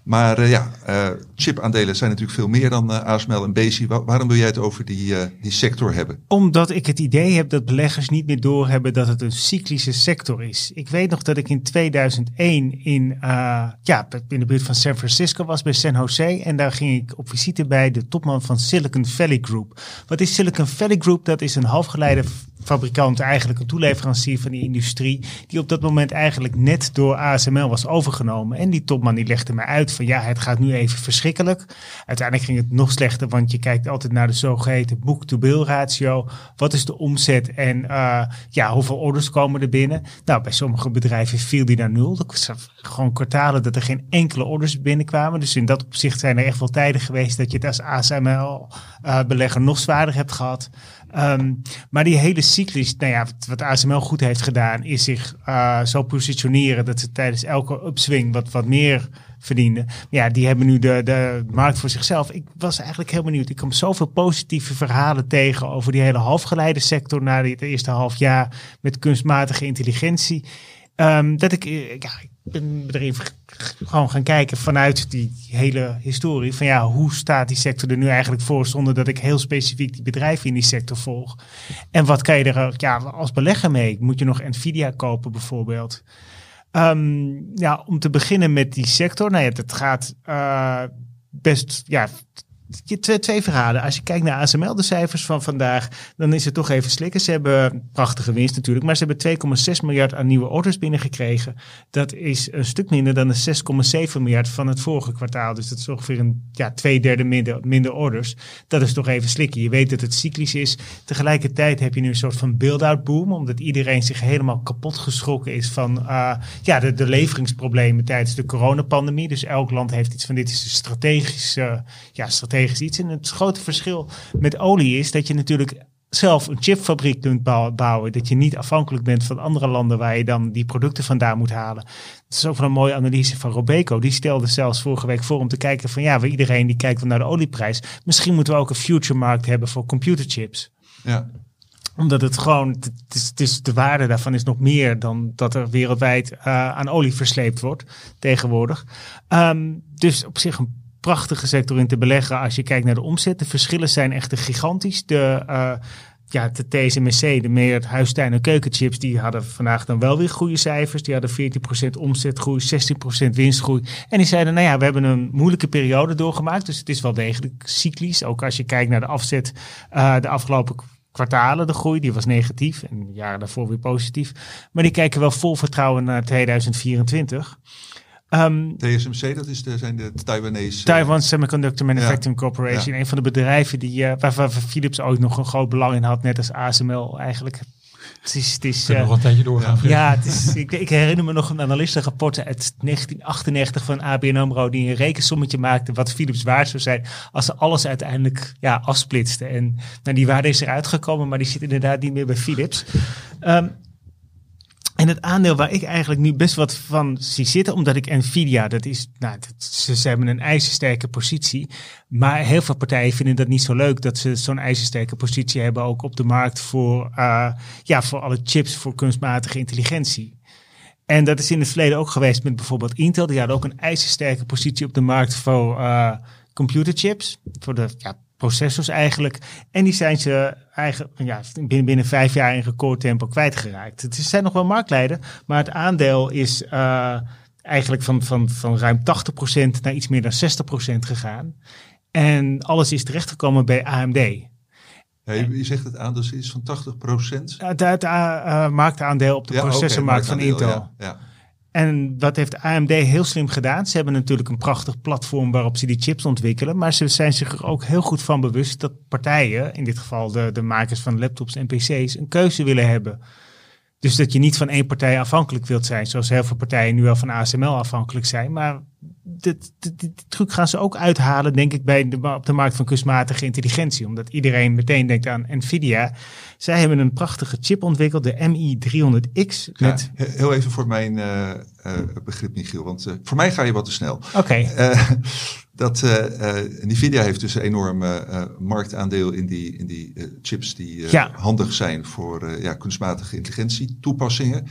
Maar uh, ja, uh, chipaandelen zijn natuurlijk veel meer dan uh, ASML en. Wa waarom wil jij het over die, die sector hebben? Omdat ik het idee heb dat beleggers niet meer doorhebben dat het een cyclische sector is. Ik weet nog dat ik in 2001 in, ja, in de buurt van San Francisco was bij San Jose. En daar ging ik op visite bij de topman van Silicon Valley Group. Wat is Silicon Valley Group? Dat is een halfgeleide fabrikant, eigenlijk een toeleverancier van die industrie, die op dat moment eigenlijk net door ASML was overgenomen. En die topman die legde mij uit van ja, het gaat nu even verschrikkelijk. Uiteindelijk ging het nog slechter, want je kijkt altijd naar de zogeheten book-to-bill ratio. Wat is de omzet en uh, ja, hoeveel orders komen er binnen? Nou, bij sommige bedrijven viel die naar nul. Dat gewoon kwartalen dat er geen enkele orders binnenkwamen. Dus in dat opzicht zijn er echt wel tijden geweest dat je het als ASML-belegger uh, nog zwaarder hebt gehad. Um, maar die hele cyclus, nou ja, wat, wat ASML goed heeft gedaan, is zich uh, zo positioneren dat ze tijdens elke upswing wat, wat meer verdienden. Ja, die hebben nu de, de markt voor zichzelf. Ik was eigenlijk heel benieuwd. Ik kwam zoveel positieve verhalen tegen over die hele halfgeleide sector na het eerste half jaar met kunstmatige intelligentie. Um, dat ik, ja, ben er even gewoon gaan kijken vanuit die hele historie. Van ja, hoe staat die sector er nu eigenlijk voor zonder dat ik heel specifiek die bedrijven in die sector volg. En wat kan je er ja, als belegger mee? Moet je nog Nvidia kopen bijvoorbeeld? Um, ja, om te beginnen met die sector. Nou ja, het gaat uh, best, ja, Twee, twee verhalen. Als je kijkt naar ASML, de cijfers van vandaag, dan is het toch even slikken. Ze hebben prachtige winst natuurlijk, maar ze hebben 2,6 miljard aan nieuwe orders binnengekregen. Dat is een stuk minder dan de 6,7 miljard van het vorige kwartaal. Dus dat is ongeveer een ja, twee derde minder, orders. Dat is toch even slikken. Je weet dat het cyclisch is. Tegelijkertijd heb je nu een soort van build-out boom, omdat iedereen zich helemaal kapot geschrokken is van uh, ja, de, de leveringsproblemen tijdens de coronapandemie. Dus elk land heeft iets van dit is een strategisch, uh, ja, strategisch iets. En het grote verschil met olie is dat je natuurlijk zelf een chipfabriek kunt bouwen. Dat je niet afhankelijk bent van andere landen waar je dan die producten vandaan moet halen. Dat is ook wel een mooie analyse van Robeco. Die stelde zelfs vorige week voor om te kijken van ja, iedereen die kijkt naar de olieprijs. Misschien moeten we ook een future markt hebben voor computerchips. Ja omdat het gewoon, het is, het is, de waarde daarvan is nog meer dan dat er wereldwijd uh, aan olie versleept wordt tegenwoordig. Um, dus op zich een prachtige sector in te beleggen als je kijkt naar de omzet. De verschillen zijn echt gigantisch. De, uh, ja, de TSMC, de meer huistuin- en keukenchips, die hadden vandaag dan wel weer goede cijfers. Die hadden 14% omzetgroei, 16% winstgroei. En die zeiden, nou ja, we hebben een moeilijke periode doorgemaakt. Dus het is wel degelijk cyclisch. Ook als je kijkt naar de afzet uh, de afgelopen kwartalen, de groei, die was negatief. En jaren daarvoor weer positief. Maar die kijken wel vol vertrouwen naar 2024. Um, TSMC, dat is de, zijn de Taiwanese... Taiwan Semiconductor Manufacturing ja. Corporation. Ja. Een van de bedrijven die, uh, waar, waar Philips ook nog een groot belang in had. Net als ASML eigenlijk. Het is, het is, uh, nog een tijdje doorgaan. Ja, ja het is, ik, ik, herinner me nog een analistenrapport uit 1998 van ABN AMRO. Die een rekensommetje maakte wat Philips waard zou zijn. Als ze alles uiteindelijk ja, afsplitsten. En nou, die waarde is eruit gekomen, maar die zit inderdaad niet meer bij Philips. Um, en het aandeel waar ik eigenlijk nu best wat van zie zitten, omdat ik Nvidia, dat is, nou, ze, hebben een ijzersterke positie. Maar heel veel partijen vinden dat niet zo leuk dat ze zo'n ijzersterke positie hebben ook op de markt voor, uh, ja, voor alle chips voor kunstmatige intelligentie. En dat is in het verleden ook geweest met bijvoorbeeld Intel. Die hadden ook een ijzersterke positie op de markt voor uh, computerchips. Voor de ja, processors eigenlijk. En die zijn ze eigenlijk ja, binnen, binnen vijf jaar in recordtempo kwijtgeraakt. Het zijn nog wel marktleider, maar het aandeel is uh, eigenlijk van, van, van ruim 80% naar iets meer dan 60% gegaan. En alles is terechtgekomen bij AMD. Ja, je, zegt het aandeel is van 80%? Het, het uh, marktaandeel op de ja, processormarkt okay, van Intel. Ja. En wat heeft AMD heel slim gedaan? Ze hebben natuurlijk een prachtig platform waarop ze die chips ontwikkelen. Maar ze zijn zich er ook heel goed van bewust dat partijen, in dit geval de, de makers van laptops en PC's, een keuze willen hebben. Dus dat je niet van één partij afhankelijk wilt zijn, zoals heel veel partijen nu wel van ASML afhankelijk zijn. Maar dit, dit, dit truc gaan ze ook uithalen, denk ik, bij de, op de markt van kunstmatige intelligentie. Omdat iedereen meteen denkt aan Nvidia. Zij hebben een prachtige chip ontwikkeld, de MI300X. Ja, Met, heel even voor mijn eh, eh, begrip, Michiel, want eh, voor mij ga je wat te snel. Oké, [LAUGHS] dat Nvidia heeft dus een enorm marktaandeel in die, in die chips die Ja. handig zijn voor ja, kunstmatige intelligentie toepassingen.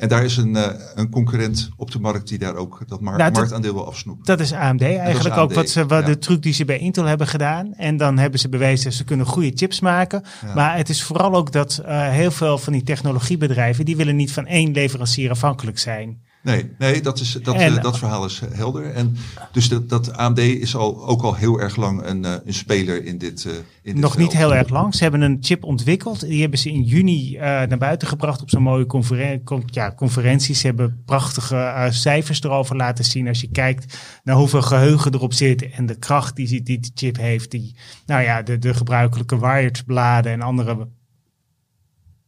En daar is een, eh, een concurrent op de markt die daar ook dat mar- Nou, dat- marktaandeel wil afsnoepen. dat is AMD eigenlijk AMD, ook wat ze, wat ja. de truc die ze bij Intel hebben gedaan. En dan hebben ze bewezen ze kunnen goede chips maken. Ja. Maar het is vooral ook dat eh, heel veel van die technologiebedrijven, die willen niet van één leverancier afhankelijk zijn. Nee, nee dat, is, dat, En- eh, dat verhaal is eh, helder. En dus dat, dat AMD is al, ook al heel erg lang een, eh, een speler in dit, in dit Nog niet heel erg lang. Ze hebben een chip ontwikkeld. Die hebben ze in juni naar buiten gebracht op zo'n mooie conferen con- ja, conferentie. Ze hebben prachtige cijfers erover laten zien. Als je kijkt naar hoeveel geheugen erop zit en de kracht die die, die chip heeft. Die, nou ja, de, de gebruikelijke Wired bladen en andere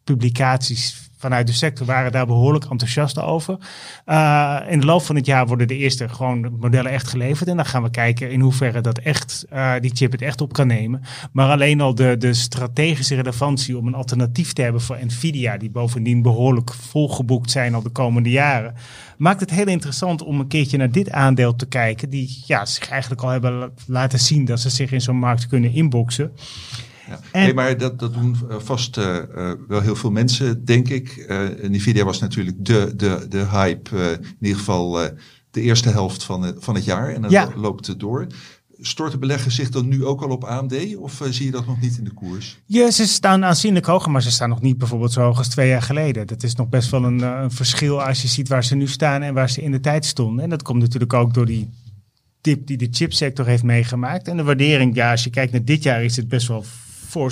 publicaties vanuit de sector waren daar behoorlijk enthousiast over. Uh, in de loop van het jaar worden de eerste gewoon modellen echt geleverd. En dan gaan we kijken in hoeverre dat echt, uh, die chip het echt op kan nemen. Maar alleen al de, de strategische relevantie om een alternatief te hebben voor Nvidia, die bovendien behoorlijk volgeboekt zijn al de komende jaren, maakt het heel interessant om een keertje naar dit aandeel te kijken. Die ja, zich eigenlijk al hebben laten zien dat ze zich in zo'n markt kunnen inboxen. Ja. En- nee, maar dat, dat doen uh, vast uh, uh, wel heel veel mensen, denk ik. Uh, Nvidia was natuurlijk de, de, de hype, uh, in ieder geval de eerste helft van, het- van het jaar. En dat Ja. loopt het door. Storten beleggers zich dan nu ook al op AMD? Of uh, zie je dat nog niet in de koers? Ja, ze staan aanzienlijk hoger, maar ze staan nog niet bijvoorbeeld zo hoog als twee jaar geleden. Dat is nog best wel een, eh, een verschil als je ziet waar ze nu staan en waar ze in de tijd stonden. En dat komt natuurlijk ook door die dip die de chipsector heeft meegemaakt. En de waardering, ja, als je kijkt naar dit jaar is het best wel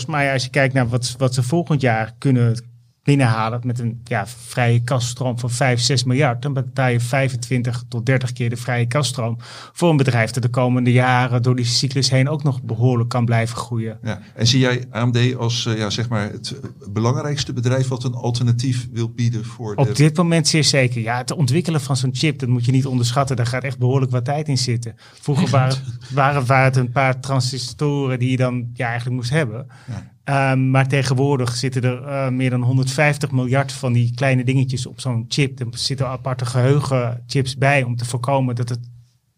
Maar ja, als je kijkt naar wat, wat ze volgend jaar kunnen binnenhalen met een ja, vrije kaststroom van 5, 6 miljard, dan betaal je 25 tot 30 keer de vrije kaststroom voor een bedrijf dat de komende jaren door die cyclus heen ook nog behoorlijk kan blijven groeien. Ja. En zie jij AMD als uh, ja, zeg maar het belangrijkste bedrijf wat een alternatief wil bieden voor de... Op dit moment zeer zeker. Ja, het ontwikkelen van zo'n chip, dat moet je niet onderschatten. Daar gaat echt behoorlijk wat tijd in zitten. Vroeger [LAUGHS] waren, waren, waren het een paar transistoren die je dan ja, eigenlijk moest hebben. Ja. Um, maar tegenwoordig zitten er uh, meer dan 150 miljard van die kleine dingetjes op zo'n chip. Er zitten aparte geheugenchips bij om te voorkomen dat het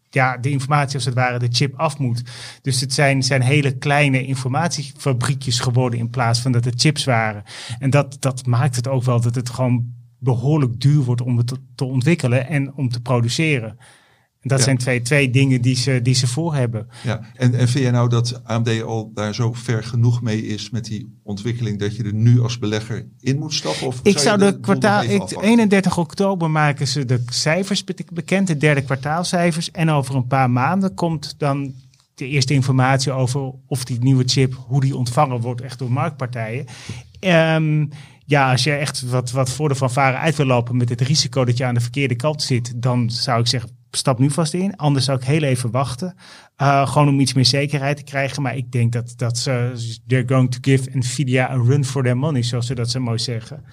ja, de informatie als het ware de chip af moet. Dus het zijn, zijn hele kleine informatiefabriekjes geworden in plaats van dat het chips waren. En dat, dat maakt het ook wel dat het gewoon behoorlijk duur wordt om het te ontwikkelen en om te produceren. En dat Ja. zijn twee, twee dingen die ze, die ze voor hebben. Ja, en, en vind jij nou dat AMD al daar zo ver genoeg mee is met die ontwikkeling dat je er nu als belegger in moet stappen? Of Ik zou de kwartaal, nog even ik, afwachten? 31 oktober maken ze de cijfers be- bekend, de derde kwartaalcijfers. En over een paar maanden komt dan de eerste informatie over of die nieuwe chip, hoe die ontvangen wordt echt door marktpartijen. Ehm, ja, als je echt wat, wat voor de fanfare uit wil lopen met het risico dat je aan de verkeerde kant zit, dan zou ik zeggen, stap nu vast in. Anders zou ik heel even wachten. Uh, gewoon om iets meer zekerheid te krijgen. Maar ik denk dat, dat ze, they're going to give Nvidia a run for their money, zoals ze dat zo mooi zeggen.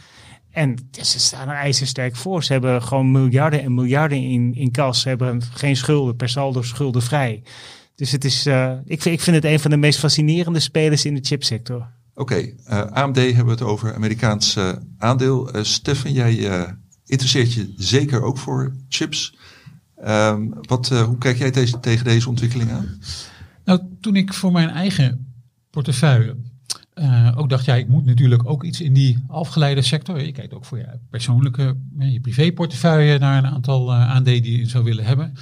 En ze staan er ijzersterk voor. Ze hebben gewoon miljarden en miljarden in, in kas. Ze hebben geen schulden, per saldo schuldenvrij. Dus het is, uh, ik, vind, ik vind het een van de meest fascinerende spelers in de chipsector. Oké, uh, AMD hebben we het over Amerikaans aandeel. Stefan, jij interesseert je zeker ook voor chips. Um, wat, hoe kijk jij deze, tegen deze ontwikkeling aan? Nou, toen ik voor mijn eigen portefeuille uh, ook dacht, ja, ik moet natuurlijk ook iets in die afgeleide sector. Je kijkt ook voor je persoonlijke, je privéportefeuille naar een aantal aandelen die je zou willen hebben.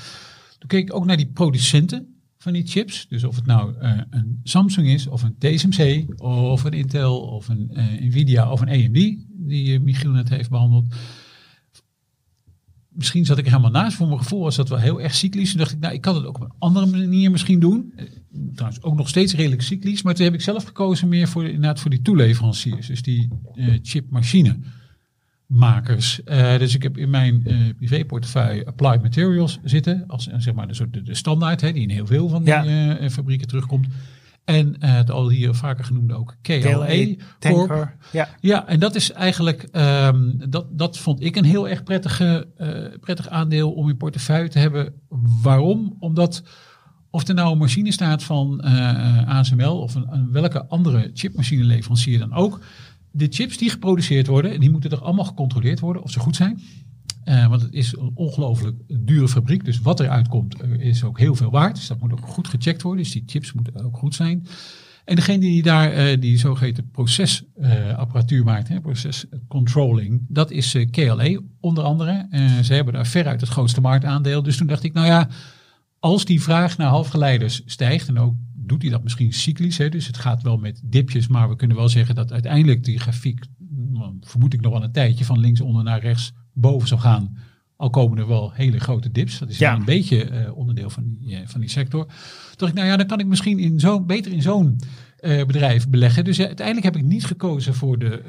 Toen keek ik ook naar die producenten van die chips. Dus of het nou een Samsung is, of een TSMC, of een Intel, of een Nvidia, of een AMD, die Michiel net heeft behandeld. Misschien zat ik er helemaal naast. Voor mijn gevoel was dat wel heel erg cyclisch. Toen dacht ik, nou, ik kan het ook op een andere manier misschien doen. Trouwens, ook nog steeds redelijk cyclisch. Maar toen heb ik zelf gekozen meer voor, inderdaad voor die toeleveranciers. Dus die uh, chipmachine. chipmakers. Eh, dus ik heb in mijn eh privéportefeuille Applied Materials zitten. Als eh, zeg maar de, soort de, de standaard, hè, die in heel veel van die Ja. eh, eh, fabrieken terugkomt. En eh, het al hier vaker genoemde ook KLE. KLE, Corp. Tanker. Ja. Ja, en dat is eigenlijk, ehm, dat, dat vond ik een heel erg prettige, eh, prettig aandeel om in portefeuille te hebben. Waarom? Omdat of er nou een machine staat van eh, ASML of een, een welke andere chipmachineleverancier dan ook. De chips die geproduceerd worden, die moeten er allemaal gecontroleerd worden of ze goed zijn. Eh, want het is een ongelooflijk dure fabriek. Dus wat eruit komt eh, is ook heel veel waard. Dus dat moet ook goed gecheckt worden. Dus die chips moeten ook goed zijn. En degene die daar eh, die zogeheten procesapparatuur maakt, hè, proces controlling, dat is eh, KLE onder andere. Ze hebben daar veruit het grootste marktaandeel. Dus toen dacht ik, nou ja, als die vraag naar halfgeleiders stijgt, en ook doet hij dat misschien cyclisch, hè, dus het gaat wel met dipjes, maar we kunnen wel zeggen dat uiteindelijk die grafiek, nou, vermoed ik nog wel een tijdje, van linksonder naar rechts boven zal gaan. Al komen er wel hele grote dips. Dat is Ja. een beetje eh, onderdeel van die, eh, van die sector. Toen dacht ik, nou ja, dan kan ik misschien in zo'n beter in zo'n eh, bedrijf beleggen. Dus uiteindelijk heb ik niet gekozen voor, de,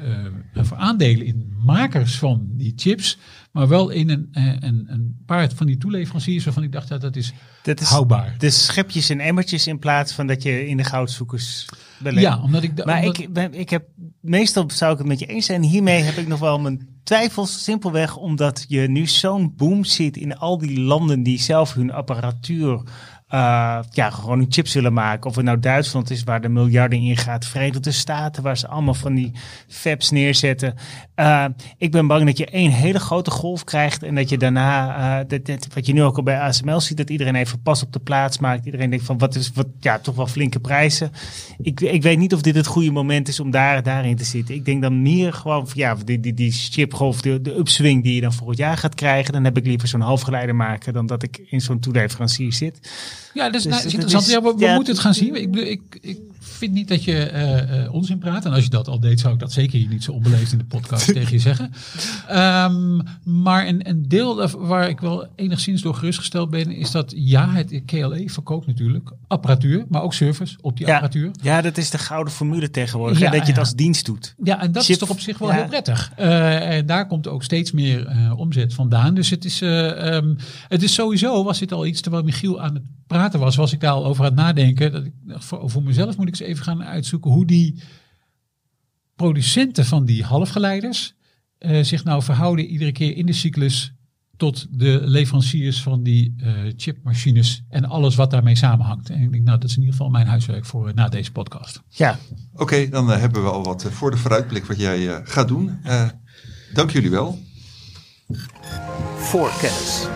voor aandelen in makers van die chips. Maar wel in een, een, een paar van die toeleveranciers waarvan ik dacht dat dat is, Dat is houdbaar. de schepjes en emmertjes in plaats van dat je in de goudzoekers Ja, omdat ik... Maar omdat- ik, ben- ik heb, meestal zou ik het met je eens zijn. Hiermee heb ik nog wel mijn twijfels. Simpelweg omdat je nu zo'n boom ziet in al die landen die zelf hun apparatuur, eh, ja, gewoon hun chips willen maken. Of het nou Duitsland is waar de miljarden in gaat. Verenigde Staten waar ze allemaal van die fabs neerzetten. Eh, ik ben bang dat je één hele grote golf krijgt. En dat je daarna, eh, dat, dat- wat je nu ook al bij ASML ziet, dat iedereen even pas op de plaats maakt. Iedereen denkt van wat is, wat, ja, toch wel flinke prijzen. Ik, ik weet niet of dit het goede moment is om daar, daarin te zitten. Ik denk dan meer gewoon van ja, die, die, die chipgolf, de, de upswing die je dan volgend jaar gaat krijgen. Dan heb ik liever zo'n halfgeleider maken dan dat ik in zo'n toeleverancier zit. Ja, dat is, Dus nou, is interessant. is- ja, we, we ja, moeten het gaan zien. Ik, ik, ik vind niet dat je eh, eh, onzin praat. En als je dat al deed, zou ik dat zeker hier niet zo onbeleefd in de podcast [LAUGHS] tegen je zeggen. Ehm, maar een, een deel waar ik wel enigszins door gerustgesteld ben, is dat ja, het KLE verkoopt natuurlijk apparatuur, maar ook service op die Ja, apparatuur. ja, dat is de gouden formule tegenwoordig. Ja, hè, dat je het als dienst doet. Ja, en dat Chip- is toch op zich wel heel prettig. Eh, en daar komt ook steeds meer omzet vandaan. Dus het is, eh, ehm, het is sowieso, was dit al iets, terwijl Michiel aan het praten was, was ik daar al over aan het nadenken. Dat ik, dacht, voor, voor mezelf moet ik eens even gaan uitzoeken hoe die producenten van die halfgeleiders eh, zich nou verhouden iedere keer in de cyclus tot de leveranciers van die eh, chipmachines en alles wat daarmee samenhangt. En ik denk, nou, dat is in ieder geval mijn huiswerk voor eh, na deze podcast. Ja, Oké, dan hebben we al wat voor de vooruitblik wat jij eh, gaat doen. Eh, dank jullie wel. Voor kennis.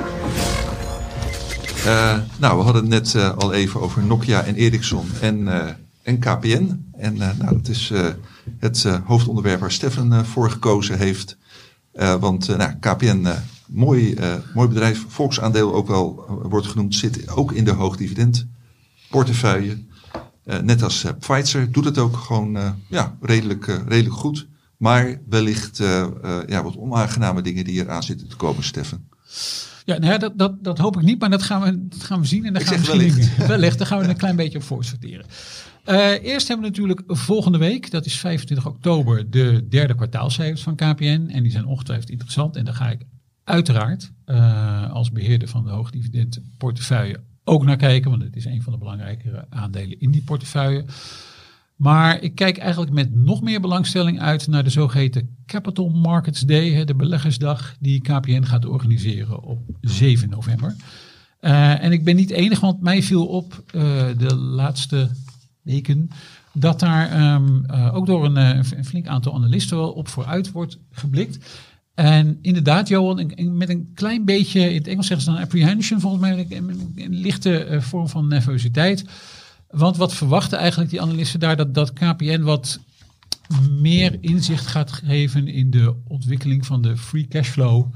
Eh, nou, we hadden het net eh, al even over Nokia en Ericsson en, eh, en KPN. En nou, dat is het hoofdonderwerp waar Stefan voor gekozen heeft. Want nou, KPN, mooi, mooi bedrijf, volksaandeel ook wel wordt genoemd, zit ook in de hoogdividend portefeuille. Net als Pfizer doet het ook gewoon ja, redelijk, redelijk goed. Maar wellicht ja, wat onaangename dingen die eraan zitten te komen, Stefan. Ja, nou ja, dat, dat, dat hoop ik niet, maar dat gaan we, dat gaan we zien. En daar gaan we wellicht. wellicht, daar gaan we een klein beetje op voor sorteren. Eh, eerst hebben we natuurlijk volgende week, dat is 25 oktober, de derde kwartaalcijfers van KPN. En die zijn ongetwijfeld interessant. En daar ga ik uiteraard eh, als beheerder van de hoogdividend portefeuille ook naar kijken. Want het is een van de belangrijkere aandelen in die portefeuille. Maar ik kijk eigenlijk met nog meer belangstelling uit naar de zogeheten Capital Markets Day, de beleggersdag die KPN gaat organiseren op 7 november. Eh, en ik ben niet enig, want mij viel op eh, de laatste weken dat daar ehm, eh, ook door een, flink aantal analisten wel op vooruit wordt geblikt. En inderdaad, Johan, met een klein beetje, in het Engels zeggen ze dan apprehension, volgens mij een, lichte vorm van nervositeit. Want wat verwachten eigenlijk die analisten daar? Dat, dat KPN wat meer inzicht gaat geven in de ontwikkeling van de free cashflow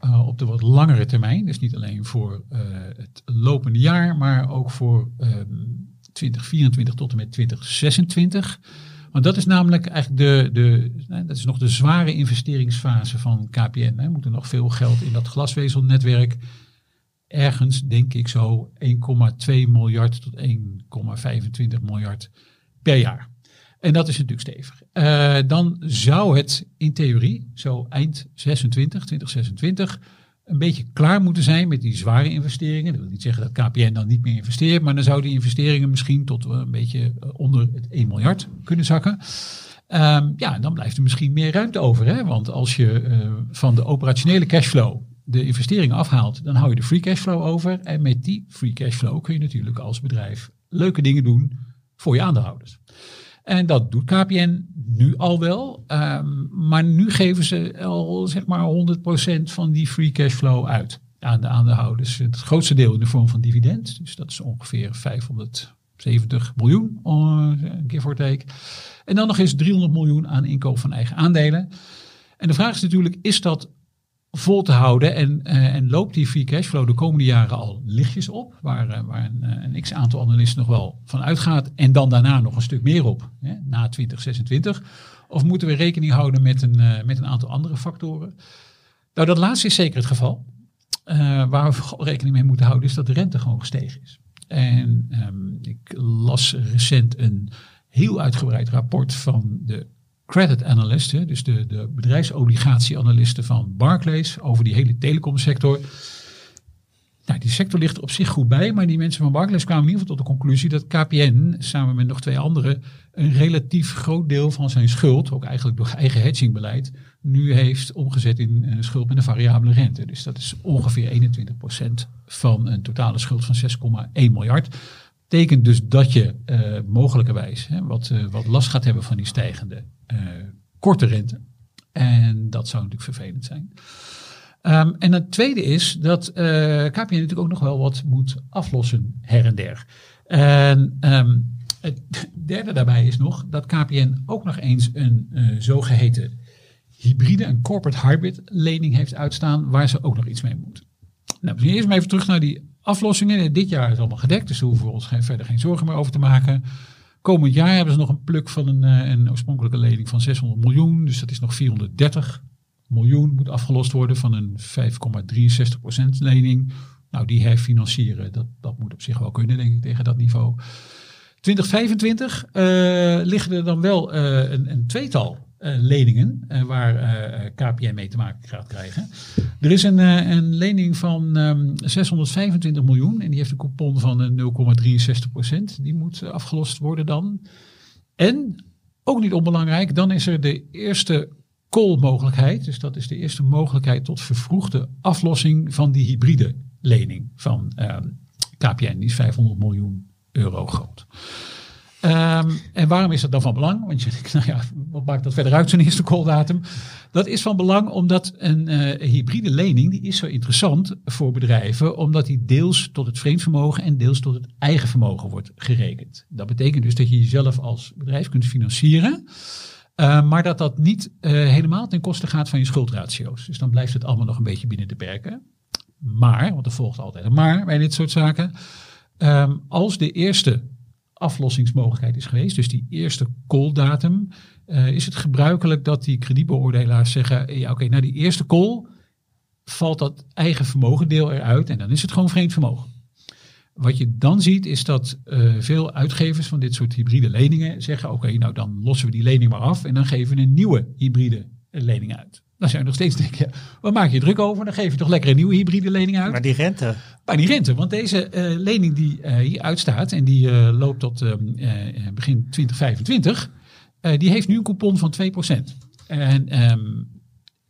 eh, op de wat langere termijn. Dus niet alleen voor eh, het lopende jaar, maar ook voor ehm 2024 tot en met 2026. Want dat is namelijk eigenlijk de, de, nou, dat is nog de zware investeringsfase van KPN. Er moet er nog veel geld in dat glasvezelnetwerk. Ergens denk ik zo 1,2 miljard tot 1,25 miljard per jaar. En dat is natuurlijk stevig. Eh, dan zou het in theorie zo eind 26, 2026 een beetje klaar moeten zijn met die zware investeringen. Dat wil niet zeggen dat KPN dan niet meer investeert, maar dan zouden die investeringen misschien tot eh, een beetje eh, onder het 1 miljard kunnen zakken. Um, ja, dan blijft er misschien meer ruimte over. Hè? Want als je van de operationele cashflow de investeringen afhaalt, dan hou je de free cashflow over. En met die free cashflow kun je natuurlijk als bedrijf leuke dingen doen voor je aandeelhouders. En dat doet KPN nu al wel. Um, maar nu geven ze al zeg maar 100% van die free cashflow uit aan de aandeelhouders. Het grootste deel in de vorm van dividend. Dus dat is ongeveer 570 miljoen, uh, give or take. En dan nog eens 300 miljoen aan inkoop van eigen aandelen. En de vraag is natuurlijk, is dat vol te houden en, uh, en loopt die free cashflow de komende jaren al lichtjes op, waar, uh, waar een, een x-aantal analisten nog wel van uitgaat, en dan daarna nog een stuk meer op, hè, na 2026? Of moeten we rekening houden met een, met een aantal andere factoren? Nou, dat laatste is zeker het geval. waar we rekening mee moeten houden is dat de rente gewoon gestegen is. En um, ik las recent een heel uitgebreid rapport van de credit analysten, dus de, de bedrijfsobligatieanalisten van Barclays over die hele telecomsector. Nou, die sector ligt er op zich goed bij, maar die mensen van Barclays kwamen in ieder geval tot de conclusie dat KPN, samen met nog twee anderen, een relatief groot deel van zijn schuld, ook eigenlijk door eigen hedgingbeleid, nu heeft omgezet in schuld met een variabele rente. Dus dat is ongeveer 21% van een totale schuld van 6,1 miljard betekent dus dat je uh, mogelijkerwijs hè, wat, uh, wat last gaat hebben van die stijgende uh, korte rente. En dat zou natuurlijk vervelend zijn. Um, en het tweede is dat KPN natuurlijk ook nog wel wat moet aflossen her en der. En um, het [LAUGHS] derde daarbij is nog dat KPN ook nog eens een zogeheten hybride, een corporate hybrid lening heeft uitstaan waar ze ook nog iets mee moeten. Nou, misschien eerst maar even terug naar die aflossingen. Dit jaar is allemaal gedekt, dus daar hoeven we ons geen, verder geen zorgen meer over te maken. Komend jaar hebben ze nog een pluk van een, een oorspronkelijke lening van 600 miljoen. Dus dat is nog 430 miljoen moet afgelost worden van een 5,63% lening. Nou, die herfinancieren, dat, dat moet op zich wel kunnen, denk ik, tegen dat niveau. 2025 uh, liggen er dan wel uh, een, een tweetal uh, leningen uh, waar uh, KPN mee te maken gaat krijgen. Er is een, een lening van um, 625 miljoen en die heeft een coupon van 0,63 procent. Die moet afgelost worden dan. En, ook niet onbelangrijk, dan is er de eerste call-mogelijkheid. Dus dat is de eerste mogelijkheid tot vervroegde aflossing van die hybride lening van um, KPN. Die is 500 miljoen euro groot. Um, en waarom is dat dan van belang? Want je denkt, [LAUGHS] nou ja, wat maakt dat verder uit, zo'n eerste calldatum? Dat is van belang omdat een uh, hybride lening, die is zo interessant voor bedrijven, omdat die deels tot het vreemdvermogen en deels tot het eigen vermogen wordt gerekend. Dat betekent dus dat je jezelf als bedrijf kunt financieren, uh, maar dat dat niet uh, helemaal ten koste gaat van je schuldratio's. Dus dan blijft het allemaal nog een beetje binnen de perken. Maar, want er volgt altijd een maar bij dit soort zaken, um, als de eerste aflossingsmogelijkheid is geweest, dus die eerste call-datum, uh, is het gebruikelijk dat die kredietbeoordelaars zeggen: ja, oké, okay, die eerste call valt dat eigen vermogendeel eruit en dan is het gewoon vreemd vermogen. Wat je dan ziet is dat uh, veel uitgevers van dit soort hybride leningen zeggen: oké, nou dan lossen we die lening maar af en dan geven we een nieuwe hybride lening uit. Dan zou je nog steeds denken, ja, wat maak je druk over? Dan geef je toch lekker een nieuwe hybride lening uit. Maar die rente? Maar die rente, want deze uh, lening die uh, hier uitstaat en die uh, loopt tot begin 2025, die heeft nu een coupon van 2%. En um,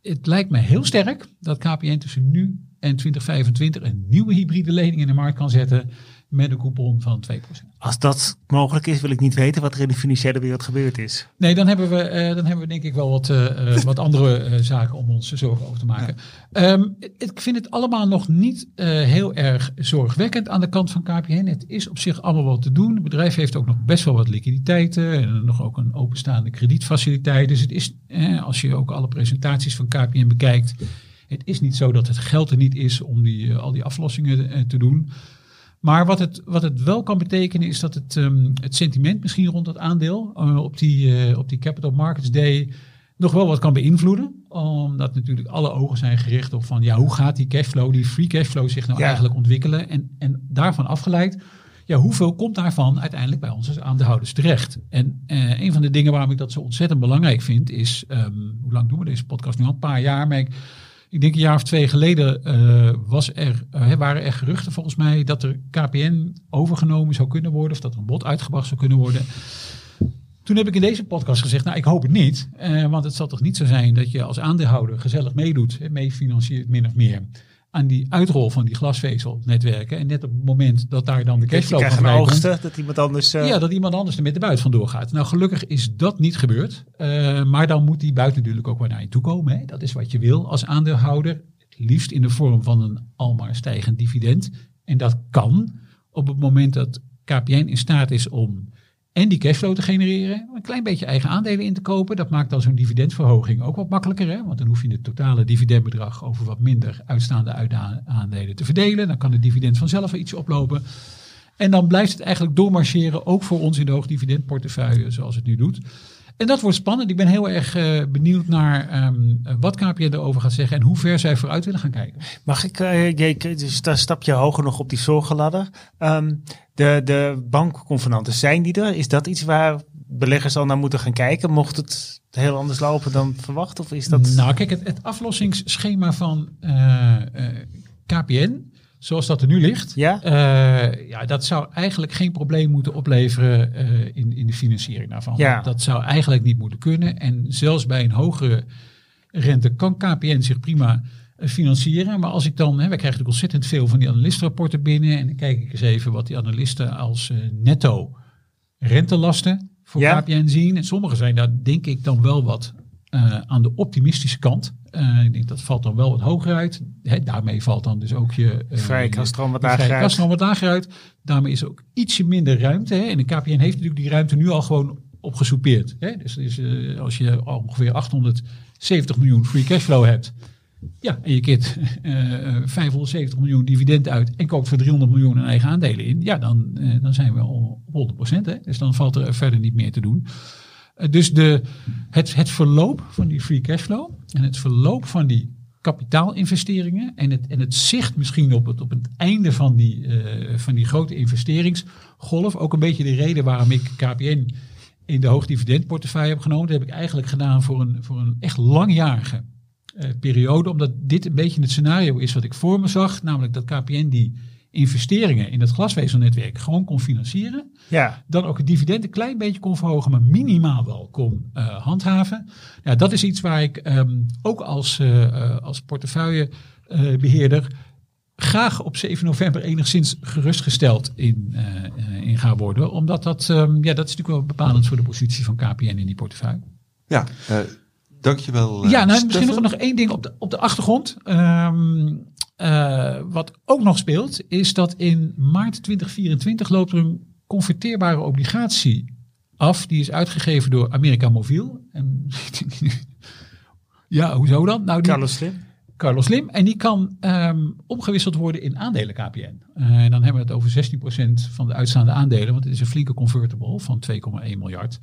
het lijkt me heel sterk dat KPN tussen nu en 2025 een nieuwe hybride lening in de markt kan zetten met een coupon van 2%. Als dat mogelijk is, wil ik niet weten wat er in de financiële wereld gebeurd is. Nee, dan hebben we, uh, dan hebben we denk ik wel wat, uh, wat andere uh, zaken om ons zorgen over te maken. Ja. Um, ik vind het allemaal nog niet heel erg zorgwekkend aan de kant van KPN. Het is op zich allemaal wat te doen. Het bedrijf heeft ook nog best wel wat liquiditeiten en nog ook een openstaande kredietfaciliteit. Dus het is, als je ook alle presentaties van KPN bekijkt, het is niet zo dat het geld er niet is om die, al die aflossingen te doen. Maar wat het, wat het wel kan betekenen is dat het, um, het sentiment misschien rond dat aandeel uh, op, die, uh, op die Capital Markets Day nog wel wat kan beïnvloeden. Omdat natuurlijk alle ogen zijn gericht op van ja, hoe gaat die cashflow, die free cashflow zich nou ja. eigenlijk ontwikkelen. En, en daarvan afgeleid, ja, hoeveel komt daarvan uiteindelijk bij ons als aandeelhouders terecht? En eh, een van de dingen waarom ik dat zo ontzettend belangrijk vind is, ehm, hoe lang doen we deze podcast nu al? Een paar jaar, maar ik, ik denk een jaar of twee geleden eh, was er, eh, waren er geruchten volgens mij dat er KPN overgenomen zou kunnen worden of dat er een bod uitgebracht zou kunnen worden. Toen heb ik in deze podcast gezegd, nou ik hoop het niet. eh, want het zal toch niet zo zijn dat je als aandeelhouder gezellig meedoet, meefinanciert min of meer aan die uitrol van die glasvezelnetwerken. En net op het moment dat daar dan de cashflow krijgt van oogsten, dat iemand anders... eh, ja, dat iemand anders er met de buit vandoor gaat. Nou, gelukkig is dat niet gebeurd. Eh, maar dan moet die buit natuurlijk ook weer naar je toe komen. Hè. Dat is wat je wil als aandeelhouder. Het liefst in de vorm van een almaar stijgend dividend. En dat kan op het moment dat KPN in staat is om en die cashflow te genereren, een klein beetje eigen aandelen in te kopen. Dat maakt dan zo'n dividendverhoging ook wat makkelijker. Hè? Want dan hoef je het totale dividendbedrag over wat minder uitstaande aandelen te verdelen. Dan kan het dividend vanzelf iets oplopen. En dan blijft het eigenlijk doormarcheren, ook voor ons in de hoogdividendportefeuille, zoals het nu doet. En dat wordt spannend. Ik ben heel erg eh, benieuwd naar ehm, wat KPN erover gaat zeggen en hoe ver zij vooruit willen gaan kijken. Mag ik, je- dus daar stap je hoger nog op die zorgenladder. Ehm, de, de bankconvenanten, zijn die er? Is dat iets waar beleggers al naar moeten gaan kijken? Mocht het heel anders lopen dan verwacht? Of is dat... Nou, kijk, het, het aflossingsschema van eh, KPN, zoals dat er nu ligt, Ja? eh, ja, dat zou eigenlijk geen probleem moeten opleveren eh, in, in de financiering daarvan. Ja. Dat zou eigenlijk niet moeten kunnen. En zelfs bij een hogere rente kan KPN zich prima eh, financieren. Maar als ik dan, hè, wij krijgen natuurlijk ontzettend veel van die analistenrapporten binnen. En dan kijk ik eens even wat die analisten als netto rentelasten voor Ja. KPN zien. En sommige zijn daar denk ik dan wel wat eh, aan de optimistische kant. Eh, ik denk dat valt dan wel wat hoger uit. Hè, daarmee valt dan dus ook je eh, Vrije kaststroom wat lager uit. wat lager uit. Daarmee is ook ietsje minder ruimte. Hè. En de KPN heeft natuurlijk die ruimte nu al gewoon opgesoupeerd. Hè. Dus, dus als je ongeveer 870 miljoen free cashflow hebt. Ja, en je keert eh, eh, 570 miljoen dividend uit en koopt voor 300 miljoen aan eigen aandelen in. Ja, dan, dan zijn we al op 100 Hè? Dus dan valt er verder niet meer te doen. Eh, dus de, het, het verloop van die free cashflow en het verloop van die kapitaalinvesteringen en het, en het zicht misschien op het, op het einde van die, eh, van die grote investeringsgolf. Ook een beetje de reden waarom ik KPN in de hoogdividendportefeuille heb genomen. Dat heb ik eigenlijk gedaan voor een, voor een echt langjarige eh, periode. Omdat dit een beetje het scenario is wat ik voor me zag. Namelijk dat KPN die investeringen in het glasvezelnetwerk gewoon kon financieren Ja, dan ook het dividend een klein beetje kon verhogen, maar minimaal wel kon eh, handhaven. Ja, dat is iets waar ik ehm, ook als, eh, eh, als portefeuillebeheerder graag op 7 november enigszins gerustgesteld in, eh, eh, in ga worden. Omdat dat, ehm, ja, dat is natuurlijk wel bepalend voor de positie van KPN in die portefeuille. Ja, eh, dankjewel. eh, Ja, nou, misschien nog, nog één ding op de, op de achtergrond. Ehm, eh, wat ook nog speelt, is dat in maart 2024 loopt er een converteerbare obligatie af. Die is uitgegeven door America Mobiel. En, [LAUGHS] ja, hoezo dan? Nou, die, Carlos Slim. Carlos Slim. En die kan ehm, omgewisseld worden in aandelen KPN. Eh, en dan hebben we het over 16% van de uitstaande aandelen. Want het is een flinke convertible van 2,1 miljard.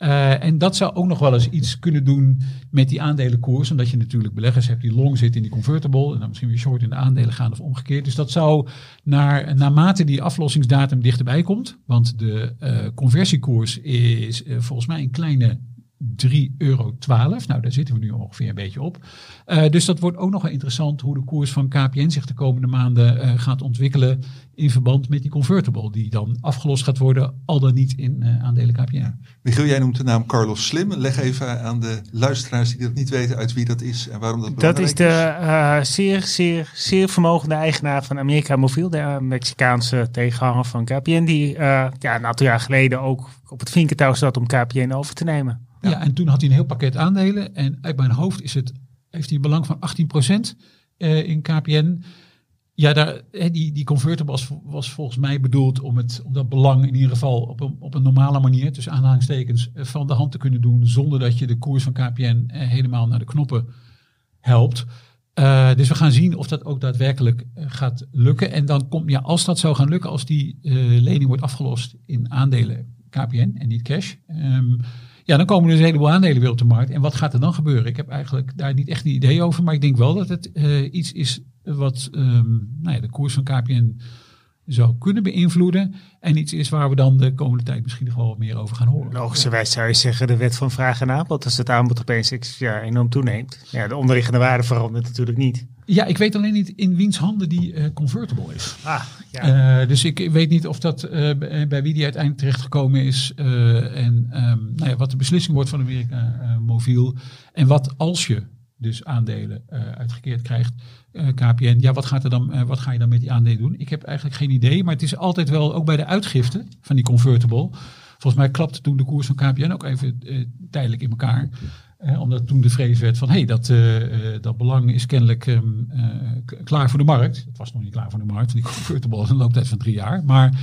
Eh, en dat zou ook nog wel eens iets kunnen doen met die aandelenkoers. Omdat je natuurlijk beleggers hebt die long zitten in die convertible. En dan misschien weer short in de aandelen gaan of omgekeerd. Dus dat zou naar, naarmate die aflossingsdatum dichterbij komt. Want de eh, conversiekoers is eh, volgens mij een kleine 3,12 euro. Nou, daar zitten we nu ongeveer een beetje op. Eh, dus dat wordt ook nog wel interessant hoe de koers van KPN zich de komende maanden eh, gaat ontwikkelen in verband met die convertible die dan afgelost gaat worden, al dan niet in eh, aandelen KPN. Michiel, jij noemt de naam Carlos Slim. Leg even aan de luisteraars die dat niet weten uit wie dat is en waarom dat Dat belangrijk is de eh, zeer, zeer, zeer vermogende eigenaar van America Mobiel, de Mexicaanse tegenhanger van KPN, die eh, ja, een aantal jaar geleden ook op het vinkentouw zat om KPN over te nemen. Ja. en toen had hij een heel pakket aandelen en uit mijn hoofd is het, heeft hij een belang van 18% eh, in KPN. Ja, daar, die, die convertible was, was volgens mij bedoeld om, het, om dat belang in ieder geval op een, op een normale manier, tussen aanhalingstekens, eh, van de hand te kunnen doen. Zonder dat je de koers van KPN eh, helemaal naar de knoppen helpt. Dus we gaan zien of dat ook daadwerkelijk gaat lukken. En dan komt, ja, als dat zou gaan lukken, als die lening wordt afgelost in aandelen KPN en niet cash. ehm, ja, dan komen er dus een heleboel aandelen weer op de markt. En wat gaat er dan gebeuren? Ik heb eigenlijk daar niet echt een idee over. Maar ik denk wel dat het eh, iets is wat ehm, nou ja, de koers van KPN zou kunnen beïnvloeden. En iets is waar we dan de komende tijd misschien nog wel wat meer over gaan horen. Logischerwijs zou je zeggen de wet van vraag en aanbod. Als het aanbod opeens ja, enorm toeneemt. Ja, de onderliggende waarde verandert natuurlijk niet. Ja, ik weet alleen niet in wiens handen die uh, convertible is. Ah, ja. Uh, dus ik weet niet of dat uh, bij wie die uiteindelijk terechtgekomen is. en um, nou ja, wat de beslissing wordt van Amerika Mobiel. En wat als je dus aandelen uitgekeerd krijgt. KPN, ja, wat, gaat er dan, wat ga je dan met die aandelen doen? Ik heb eigenlijk geen idee, maar het is altijd wel, ook bij de uitgifte van die convertible. Volgens mij klapte toen de koers van KPN ook even tijdelijk in elkaar omdat toen de vrees werd van, hé, hey, dat, uh, dat belang is kennelijk um, uh, klaar voor de markt. Het was nog niet klaar voor de markt, want die [LAUGHS] convertible is een looptijd van drie jaar. Maar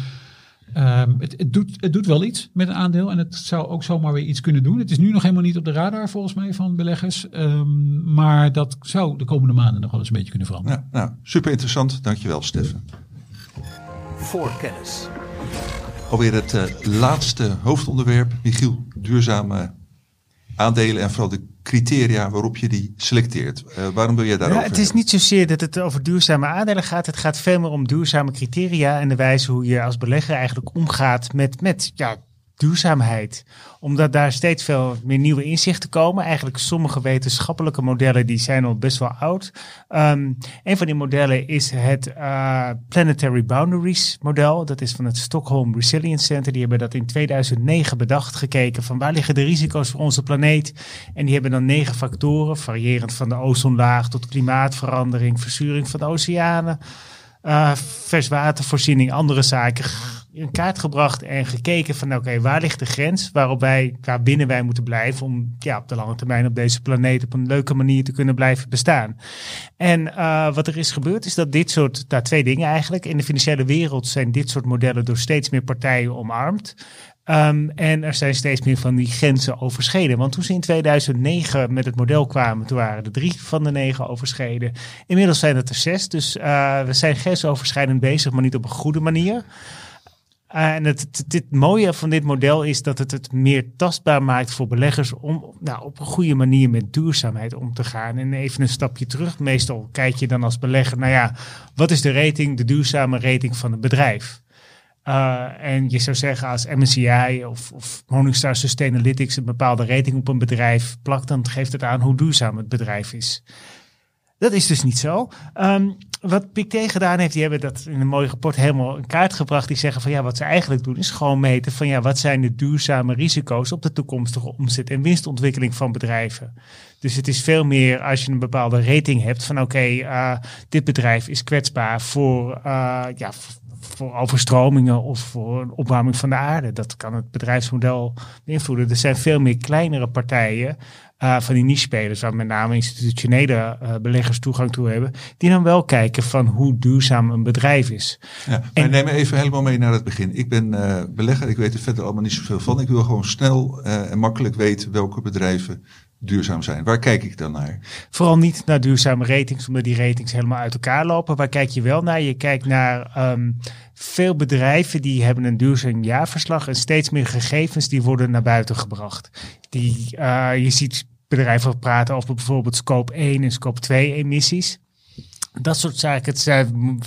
um, het, het, doet, het doet wel iets met een aandeel en het zou ook zomaar weer iets kunnen doen. Het is nu nog helemaal niet op de radar volgens mij van beleggers. Um, maar dat zou de komende maanden nog wel eens een beetje kunnen veranderen. Ja, nou, super interessant. Dankjewel, Steffen. Voor kennis. Alweer het uh, laatste hoofdonderwerp. Michiel, duurzame aandelen en vooral de criteria waarop je die selecteert. Uh, waarom wil jij daarover? Ja, het is niet zozeer dat het over duurzame aandelen gaat. Het gaat veel meer om duurzame criteria en de wijze hoe je als belegger eigenlijk omgaat met, met ja, duurzaamheid. Omdat daar steeds veel meer nieuwe inzichten komen. Eigenlijk sommige wetenschappelijke modellen die zijn al best wel oud. Um, een van die modellen is het uh, Planetary Boundaries model. Dat is van het Stockholm Resilience Center. Die hebben dat in 2009 bedacht, gekeken van waar liggen de risico's voor onze planeet. En die hebben dan negen factoren, variërend van de ozonlaag tot klimaatverandering, verzuring van de oceanen. Uh, verswatervoorziening, andere zaken in kaart gebracht en gekeken van oké, waar ligt de grens waarop wij, waar binnen wij moeten blijven om ja, op de lange termijn op deze planeet op een leuke manier te kunnen blijven bestaan. En uh, wat er is gebeurd is dat dit soort, daar twee dingen eigenlijk, in de financiële wereld zijn dit soort modellen door steeds meer partijen omarmd. Um, en er zijn steeds meer van die grenzen overschreden. Want toen ze in 2009 met het model kwamen, toen waren er drie van de negen overschreden. Inmiddels zijn het er zes. Dus uh, we zijn grensoverschrijdend bezig, maar niet op een goede manier. Uh, en het, het, het, mooie van dit model is dat het het meer tastbaar maakt voor beleggers om nou, op een goede manier met duurzaamheid om te gaan. En even een stapje terug. Meestal kijk je dan als belegger, nou ja, wat is de rating, de duurzame rating van een bedrijf? Uh, en je zou zeggen als MSCI of, of Morningstar Sustainalytics een bepaalde rating op een bedrijf plakt, dan geeft het aan hoe duurzaam het bedrijf is. Dat is dus niet zo. Um, wat Pictet gedaan heeft, die hebben dat in een mooi rapport helemaal in kaart gebracht. Die zeggen van ja, wat ze eigenlijk doen is gewoon meten van ja, wat zijn de duurzame risico's op de toekomstige omzet en winstontwikkeling van bedrijven. Dus het is veel meer als je een bepaalde rating hebt van oké, uh, dit bedrijf is kwetsbaar voor, uh, ja, voor overstromingen of voor een opwarming van de aarde. Dat kan het bedrijfsmodel beïnvloeden. Er zijn veel meer kleinere partijen uh, van die niche-spelers, waar met name institutionele uh, beleggers toegang toe hebben, die dan wel kijken van hoe duurzaam een bedrijf is. Ja, en neem me even helemaal mee naar het begin. Ik ben uh, belegger, ik weet er verder allemaal niet zoveel van. Ik wil gewoon snel en makkelijk weten welke bedrijven duurzaam zijn. Waar kijk ik dan naar? Vooral niet naar duurzame ratings, omdat die ratings helemaal uit elkaar lopen. Waar kijk je wel naar? Je kijkt naar um, veel bedrijven die hebben een duurzaam jaarverslag en steeds meer gegevens die worden naar buiten gebracht. Die, uh, je ziet bedrijven praten over bijvoorbeeld scope 1 en scope 2 emissies. Dat soort zaken,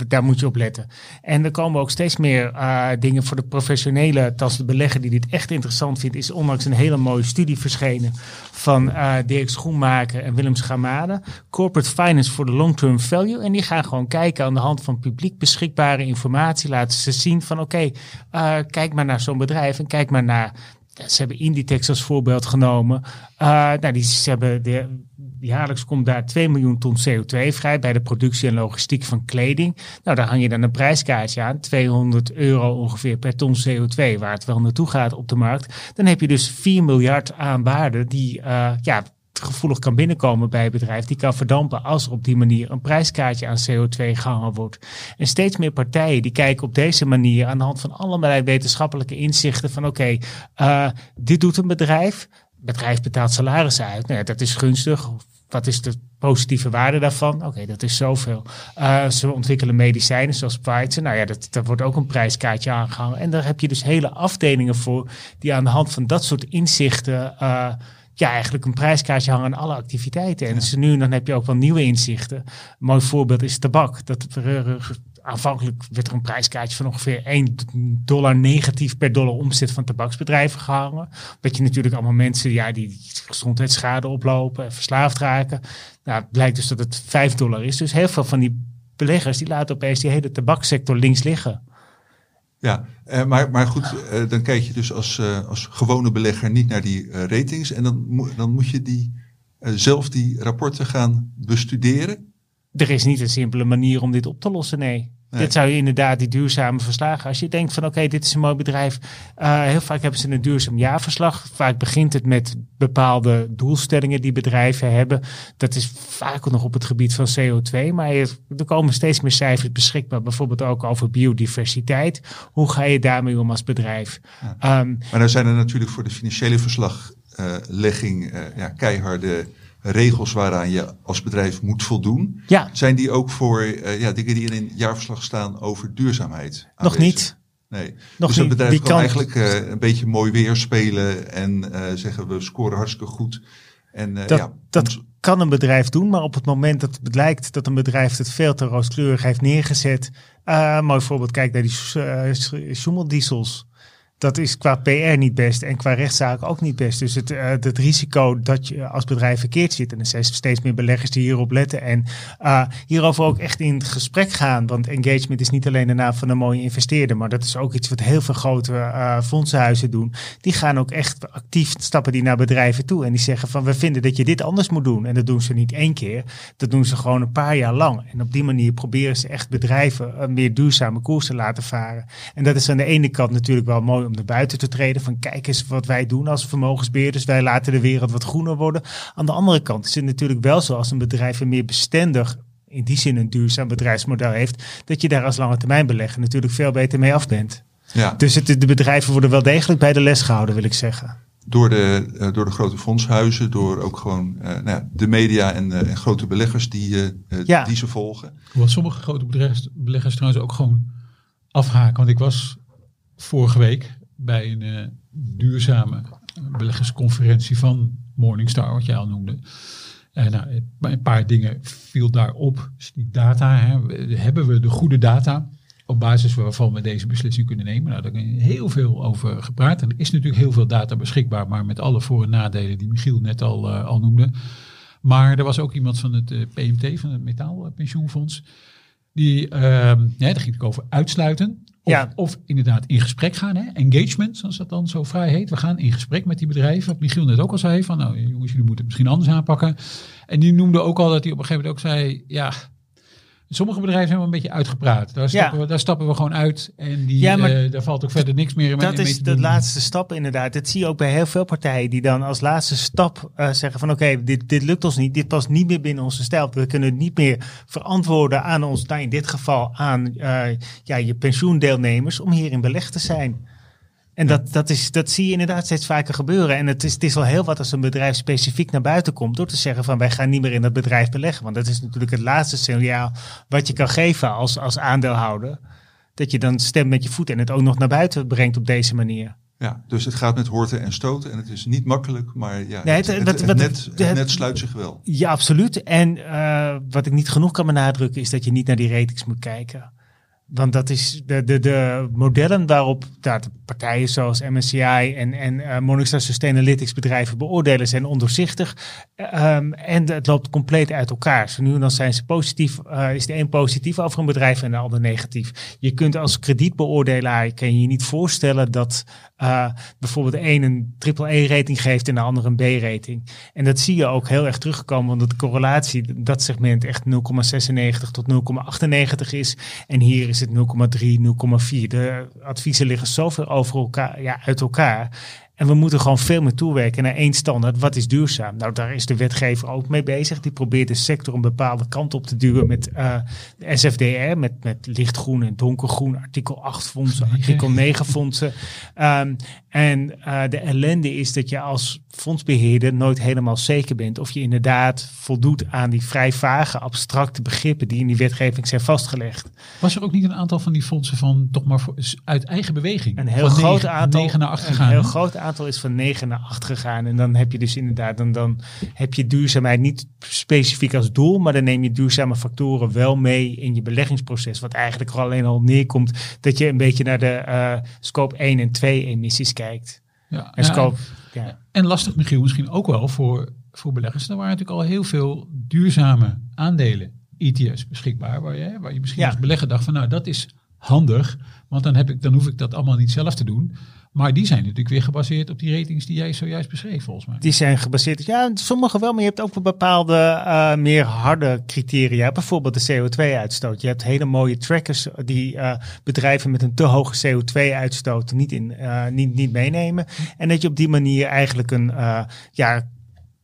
daar moet je op letten. En er komen ook steeds meer uh, dingen voor de professionele, als de belegger die dit echt interessant vindt, is onlangs een hele mooie studie verschenen van uh, Dirk Schoenmaker en Willem Schamade. Corporate Finance for the Long-Term Value. En die gaan gewoon kijken aan de hand van publiek beschikbare informatie. Laten ze zien van oké, uh, kijk maar naar zo'n bedrijf en kijk maar naar ze hebben Inditex als voorbeeld genomen. Nou, die, ze hebben de, jaarlijks komt daar 2 miljoen ton CO2 vrij bij de productie en logistiek van kleding. Nou, daar hang je dan een prijskaartje aan, 200 euro ongeveer per ton CO2, waar het wel naartoe gaat op de markt. Dan heb je dus 4 miljard aan waarde die uh, ja, gevoelig kan binnenkomen bij het bedrijf, die kan verdampen als er op die manier een prijskaartje aan CO2 gehangen wordt. En steeds meer partijen die kijken op deze manier aan de hand van allerlei wetenschappelijke inzichten van oké, uh, dit doet een bedrijf, bedrijf betaalt salarissen uit, nou dat is gunstig. Wat is de positieve waarde daarvan? Oké, okay, dat is zoveel. Uh, ze ontwikkelen medicijnen zoals Pfizer. Nou ja, dat, daar wordt ook een prijskaartje aangehangen. En daar heb je dus hele afdelingen voor die aan de hand van dat soort inzichten uh, ja, eigenlijk een prijskaartje hangen aan alle activiteiten. En ja. dus nu dan heb je ook wel nieuwe inzichten. Een mooi voorbeeld is tabak. Dat aanvankelijk werd er een prijskaartje van ongeveer 1 dollar negatief per dollar omzet van tabaksbedrijven gehangen. Dat je natuurlijk allemaal mensen ja, die gezondheidsschade oplopen en verslaafd raken. Nou, het blijkt dus dat het 5 dollar is. Dus heel veel van die beleggers die laten opeens die hele tabaksector links liggen. Ja, eh, maar, maar goed, eh, dan kijk je dus als, eh, als gewone belegger niet naar die eh, ratings. En dan, moet dan moet je die, zelf die rapporten gaan bestuderen. Er is niet een simpele manier om dit op te lossen, nee. Nee. Dit zou je inderdaad die duurzame verslagen. Als je denkt van oké, dit is een mooi bedrijf. eh, heel vaak hebben ze een duurzaam jaarverslag. Vaak begint het met bepaalde doelstellingen die bedrijven hebben. Dat is vaak nog op het gebied van CO2. Maar er komen steeds meer cijfers beschikbaar. Bijvoorbeeld ook over biodiversiteit. Hoe ga je daarmee om als bedrijf? Ehm, Maar dan zijn er natuurlijk voor de financiële verslaglegging eh, ja, keiharde regels waaraan je als bedrijf moet voldoen. ja, Zijn die ook voor eh, ja, dingen die in een jaarverslag staan over duurzaamheid? nog niet. Nee. Nog dus een bedrijf kan, kan- eigenlijk eh, een beetje mooi weer spelen en eh, zeggen we scoren hartstikke goed. En Dat, ja, dat ons- kan een bedrijf doen, maar op het moment dat het blijkt dat een bedrijf het veel te rooskleurig heeft neergezet. mooi voorbeeld, kijk naar die uh, schommeldiesels. Dat is qua PR niet best en qua rechtszaak ook niet best. Dus het, eh, het risico dat je als bedrijf verkeerd zit. En er zijn steeds meer beleggers die hierop letten. En eh, hierover ook echt in gesprek gaan. Want engagement is niet alleen de naam van een mooie investeerder. Maar dat is ook iets wat heel veel grote eh, fondsenhuizen doen. Die gaan ook echt actief stappen die naar bedrijven toe. En die zeggen van we vinden dat je dit anders moet doen. En dat doen ze niet één keer. Dat doen ze gewoon een paar jaar lang. En op die manier proberen ze echt bedrijven een meer duurzame koers te laten varen. En dat is aan de ene kant natuurlijk wel mooi om naar buiten te treden. Van kijk eens wat wij doen als vermogensbeheerders. Wij laten de wereld wat groener worden. Aan de andere kant is het natuurlijk wel zo als een bedrijf een meer bestendig in die zin een duurzaam bedrijfsmodel heeft, dat je daar als lange termijn belegger natuurlijk veel beter mee af bent. ja, Dus het, de bedrijven worden wel degelijk bij de les gehouden, wil ik zeggen. door, de, eh, door de grote fondshuizen, door ook gewoon eh, nou ja, de media en, eh, en grote beleggers die, eh, eh, Ja. die ze volgen. Hoewel sommige grote bedrijfs- beleggers trouwens ook gewoon afhaken. Want ik was vorige week bij een eh, duurzame beleggersconferentie van Morningstar, wat jij al noemde. En nou, het- een paar dingen viel daarop. Dus die data, hè, hebben we de goede data op basis waarvan we deze beslissing kunnen nemen? Nou, daar je heel veel over gepraat. En er is natuurlijk heel veel data beschikbaar, maar met alle voor- en nadelen die Michiel net al, eh, al noemde. Maar er was ook iemand van het eh, PMT, van het Metaalpensioenfonds. Die, ehm ja, daar ging het over uitsluiten. Of, Ja. of inderdaad in gesprek gaan. Hè? Engagement, zoals dat dan zo vrij heet. We gaan in gesprek met die bedrijven. Wat Michiel net ook al zei. Van nou jongens, jullie moeten het misschien anders aanpakken. En die noemde ook al dat hij op een gegeven moment ook zei. Ja, sommige bedrijven zijn wel een beetje uitgepraat. Daar stappen, we, daar stappen we gewoon uit. En die, Ja, maar eh, daar valt ook verder niks meer mee, Dat mee is de laatste stap inderdaad. Dat zie je ook bij heel veel partijen die dan als laatste stap eh, zeggen van oké, dit, dit lukt ons niet. Dit past niet meer binnen onze stijl. We kunnen het niet meer verantwoorden aan ons, nou in dit geval aan eh, ja, je pensioendeelnemers om hierin belegd te zijn. En dat, dat, is, dat zie je inderdaad steeds vaker gebeuren. En het is, het is al heel wat als een bedrijf specifiek naar buiten komt door te zeggen van wij gaan niet meer in dat bedrijf beleggen. Want dat is natuurlijk het laatste signaal wat je kan geven als, als aandeelhouder. Dat je dan stemt met je voet en het ook nog naar buiten brengt op deze manier. Ja, dus het gaat met horten en stoten en het is niet makkelijk, maar ja, Nee, het, het- het- wat- het wat- net, het het- net sluit zich wel. Ja, absoluut. En eh, wat ik niet genoeg kan benadrukken is dat je niet naar die ratings moet kijken. Want dat is de, de, de modellen waarop de partijen zoals MSCI en, en eh, Morningstar Sustainalytics bedrijven beoordelen zijn ondoorzichtig. Ehm, en het loopt compleet uit elkaar. Zo nu en dan zijn ze positief, eh, is de een positief over een bedrijf en de ander negatief. Je kunt als kredietbeoordelaar kan je je niet voorstellen dat eh, bijvoorbeeld de een een triple-E-rating geeft en de ander een B-rating. En dat zie je ook heel erg terugkomen, omdat de correlatie, dat segment echt 0,96 tot 0,98 is. En hier is het 0,3, 0,4. De adviezen liggen zoveel over elkaar, ja, uit elkaar. En we moeten gewoon veel meer toewerken naar één standaard. Wat is duurzaam? Nou, daar is de wetgever ook mee bezig. Die probeert de sector een bepaalde kant op te duwen met uh, de SFDR, met, met lichtgroen en donkergroen, artikel 8 fondsen, artikel 9 fondsen. Um, en uh, de ellende is dat je als fondsbeheerder nooit helemaal zeker bent of je inderdaad voldoet aan die vrij vage, abstracte begrippen die in die wetgeving zijn vastgelegd. Was er ook niet een aantal van die fondsen van toch maar voor, uit eigen beweging? Een heel groot 9, aantal. 9 naar 8 een gegaan, heel hè? groot aantal is van 9 naar 8 gegaan. En dan heb je dus inderdaad, dan, dan heb je duurzaamheid niet specifiek als doel, maar dan neem je duurzame factoren wel mee in je beleggingsproces. Wat eigenlijk alleen al neerkomt dat je een beetje naar de eh, scope 1 en 2 emissies kijkt. Ja, En ja, scope, ja. En lastig, Michiel, misschien ook wel voor, voor beleggers. Er waren natuurlijk al heel veel duurzame aandelen, ETF's beschikbaar, waar je, waar je misschien Ja. als belegger dacht van nou, dat is handig, want dan, heb ik, dan hoef ik dat allemaal niet zelf te doen. Maar die zijn natuurlijk weer gebaseerd op die ratings die jij zojuist beschreef, volgens mij. Die zijn gebaseerd. Ja, sommige wel, maar je hebt ook bepaalde eh, meer harde criteria. Bijvoorbeeld de CO2-uitstoot. Je hebt hele mooie trackers die eh, bedrijven met een te hoge CO2-uitstoot niet, in, eh, niet, niet meenemen. En dat je op die manier eigenlijk een ja,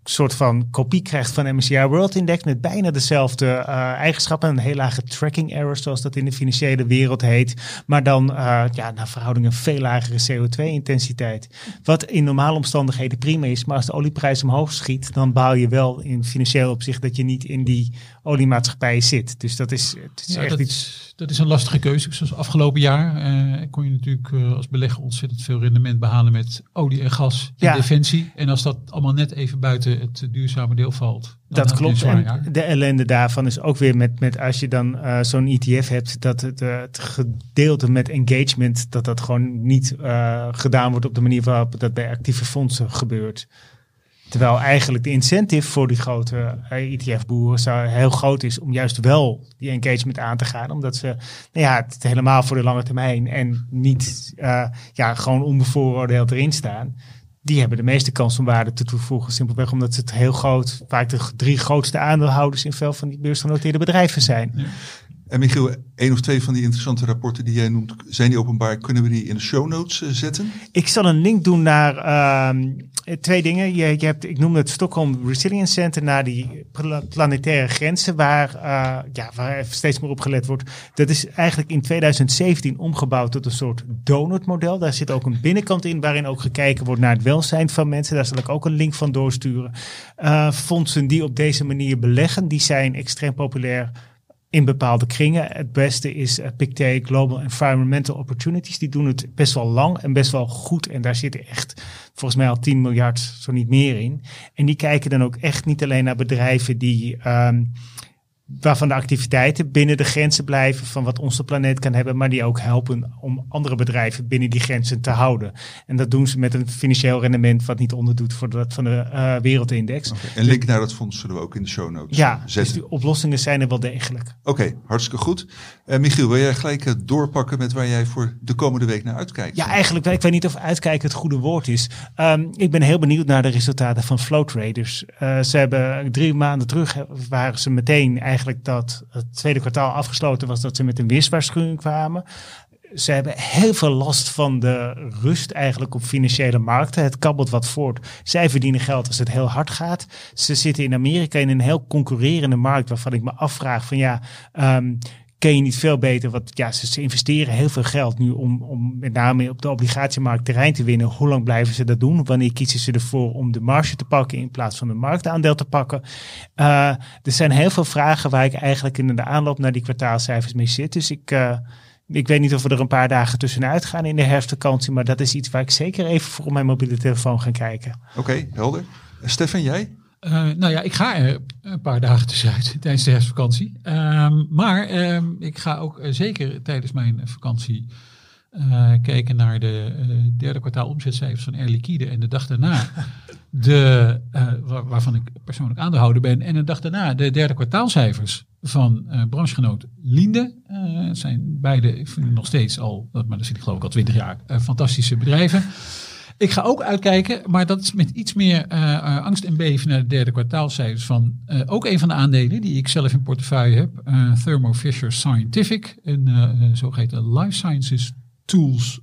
soort van kopie krijgt van MSCI World Index met bijna dezelfde eh, eigenschappen. Een heel lage tracking error, zoals dat in de financiële wereld heet. Maar dan eh, ja, naar verhouding een veel lagere CO2-intensiteit. Wat in normale omstandigheden prima is. Maar als de olieprijs omhoog schiet, dan bouw je wel in financieel opzicht dat je niet in die oliemaatschappij zit. Dus dat is, het is Ja, echt dat, iets. dat is een lastige keuze. Zoals afgelopen jaar eh, kon je natuurlijk eh, als belegger ontzettend veel rendement behalen met olie en gas en Ja. defensie. En als dat allemaal net even buiten het duurzame deel valt. Dat klopt. En de ellende daarvan is ook weer met, met als je dan eh, zo'n ETF hebt, dat het, het gedeelte met engagement, dat dat gewoon niet gedaan wordt op de manier waarop dat bij actieve fondsen gebeurt. Terwijl eigenlijk de incentive voor die grote ETF-boeren zou heel groot is om juist wel die engagement aan te gaan. Omdat ze nou ja, het helemaal voor de lange termijn en niet eh, ja, gewoon onbevooroordeeld erin staan. Die hebben de meeste kans om waarde te toevoegen. Simpelweg omdat ze het heel groot, vaak de drie grootste aandeelhouders in veel van die beursgenoteerde bedrijven zijn. En Michiel, één of twee van die interessante rapporten die jij noemt, zijn die openbaar? Kunnen we die in de show notes eh, zetten? Ik zal een link doen naar ehm, twee dingen. Je, je hebt, ik noemde het Stockholm Resilience Center naar die pla- planetaire grenzen, waar, eh, ja, waar steeds meer op gelet wordt. Dat is eigenlijk in 2017 omgebouwd tot een soort donutmodel. Daar zit ook een binnenkant in waarin ook gekeken wordt naar het welzijn van mensen. Daar zal ik ook een link van doorsturen. Eh, fondsen die op deze manier beleggen, die zijn extreem populair in bepaalde kringen. Het beste is uh, Global Environmental Opportunities. Die doen het best wel lang en best wel goed. En daar zitten echt volgens mij al 10 miljard, zo niet meer in. En die kijken dan ook echt niet alleen naar bedrijven die... ehm, waarvan de activiteiten binnen de grenzen blijven van wat onze planeet kan hebben, maar die ook helpen om andere bedrijven binnen die grenzen te houden. En dat doen ze met een financieel rendement wat niet onderdoet voor dat van de eh, wereldindex. Een link naar dat fonds zullen we ook in de show notes Ja, eh, dus zetten. die oplossingen zijn er wel degelijk. Oké, hartstikke goed. Eh, Michiel, wil jij gelijk doorpakken met waar jij voor de komende week naar uitkijkt? Ja, eigenlijk, ik weet niet of uitkijken het goede woord is. Ehm, ik ben heel benieuwd naar de resultaten van Flow Traders. Ze hebben drie maanden terug, waren ze meteen eigenlijk dat het tweede kwartaal afgesloten was, dat ze met een winstwaarschuwing kwamen. Ze hebben heel veel last van de rust eigenlijk op financiële markten. Het kabbelt wat voort. Zij verdienen geld als het heel hard gaat. Ze zitten in Amerika in een heel concurrerende markt waarvan ik me afvraag van ja, ehm, ken je niet veel beter? Want ja, ze, investeren heel veel geld nu om, om met name op de obligatiemarkt terrein te winnen. Hoe lang blijven ze dat doen? Wanneer kiezen ze ervoor om de marge te pakken in plaats van de marktaandeel te pakken? Uh, er zijn heel veel vragen waar ik eigenlijk in de aanloop naar die kwartaalcijfers mee zit. Dus ik, uh, ik weet niet of we er een paar dagen tussenuit gaan in de herfstvakantie. Maar dat is iets waar ik zeker even voor op mijn mobiele telefoon ga kijken. Oké, helder. Stefan, jij? Uh, nou ja, ik ga er een paar dagen tussenuit [LAUGHS] tijdens de herfstvakantie. Um, maar um, ik ga ook uh, zeker tijdens mijn vakantie uh, kijken naar de derde kwartaal omzetcijfers van Air Liquide. En de dag daarna, [LAUGHS] de, waar, waarvan ik persoonlijk aandeelhouder ben. En de dag daarna de derde kwartaalcijfers van branchegenoot Linde. Het zijn beide, ik vind nog steeds al, maar dat zit ik geloof ik al twintig jaar, fantastische bedrijven. Ik ga ook uitkijken, maar dat is met iets meer uh, uh, angst en beven naar de derde kwartaalcijfers van uh, ook een van de aandelen die ik zelf in portefeuille heb. Thermo Fisher Scientific, een zogeheten life sciences tools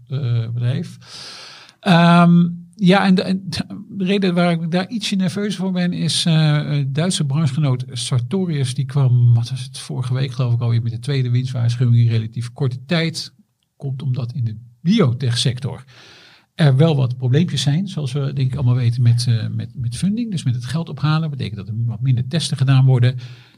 bedrijf. Um, ja, en de, en de, reden waar ik daar ietsje nerveus voor ben is Duitse branchegenoot Sartorius. Die kwam, wat was het, vorige week geloof ik alweer met de tweede winstwaarschuwing in relatief korte tijd. Komt omdat in de biotech sector er wel wat probleempjes zijn, zoals we denk ik allemaal weten met, uh, met, met funding. Dus met het geld ophalen betekent dat er wat minder testen gedaan worden.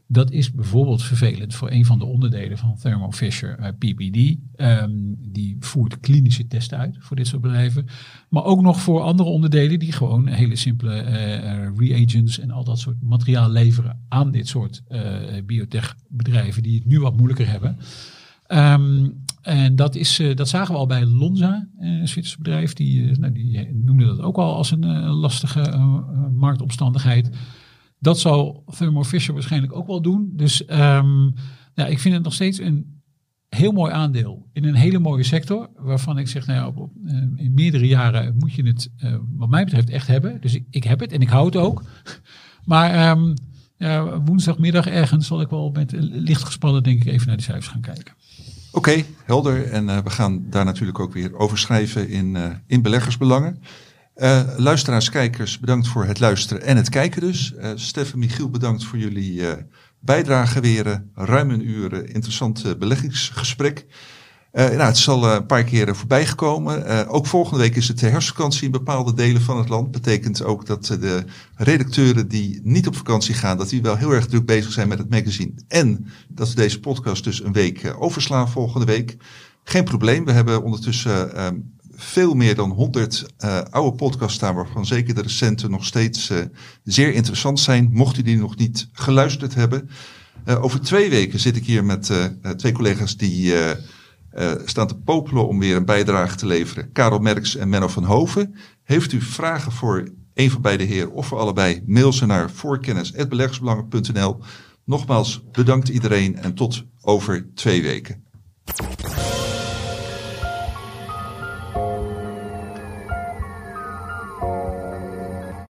Dat is bijvoorbeeld vervelend voor een van de onderdelen van Thermo Fisher uh, PPD. Ehm, die voert klinische testen uit voor dit soort bedrijven. Maar ook nog voor andere onderdelen die gewoon hele simpele uh, reagents en al dat soort materiaal leveren aan dit soort biotech bedrijven die het nu wat moeilijker hebben. Um, en dat, is, dat zagen we al bij Lonza, een Zwitserse bedrijf. Die, nou, die noemde dat ook al als een lastige marktomstandigheid. Dat zal Thermo Fisher waarschijnlijk ook wel doen. Dus um, ik vind het nog steeds een heel mooi aandeel in een hele mooie sector. Waarvan ik zeg, nou ja, in meerdere jaren moet je het wat mij betreft echt hebben. Dus ik, heb het en ik hou het ook. [LAUGHS] Maar um, ja, woensdagmiddag ergens zal ik wel met licht gespannen denk ik even naar de cijfers gaan kijken. Oké, helder. En uh, we gaan daar natuurlijk ook weer over schrijven in, in beleggersbelangen. Uh, luisteraars, kijkers, bedankt voor het luisteren en het kijken dus. Stefan Michiel, bedankt voor jullie bijdrage weer. ruim een uur interessant beleggingsgesprek. Nou, het zal een paar keren voorbij gekomen. ook volgende week is het de herfstvakantie in bepaalde delen van het land. Betekent ook dat de redacteuren die niet op vakantie gaan, dat die wel heel erg druk bezig zijn met het magazine. En dat we deze podcast dus een week overslaan volgende week. Geen probleem. We hebben ondertussen veel meer dan 100 uh, eh, oude podcasts staan, waarvan zeker de recente nog steeds zeer interessant zijn. Mocht u die nog niet geluisterd hebben. Over twee weken zit ik hier met twee collega's die staan te popelen om weer een bijdrage te leveren. Karel Merks en Menno van Hoven. Heeft u vragen voor een van beide heren of voor allebei, mail ze naar voorkennis.beleggersbelangen.nl. Nogmaals bedankt iedereen en tot over twee weken.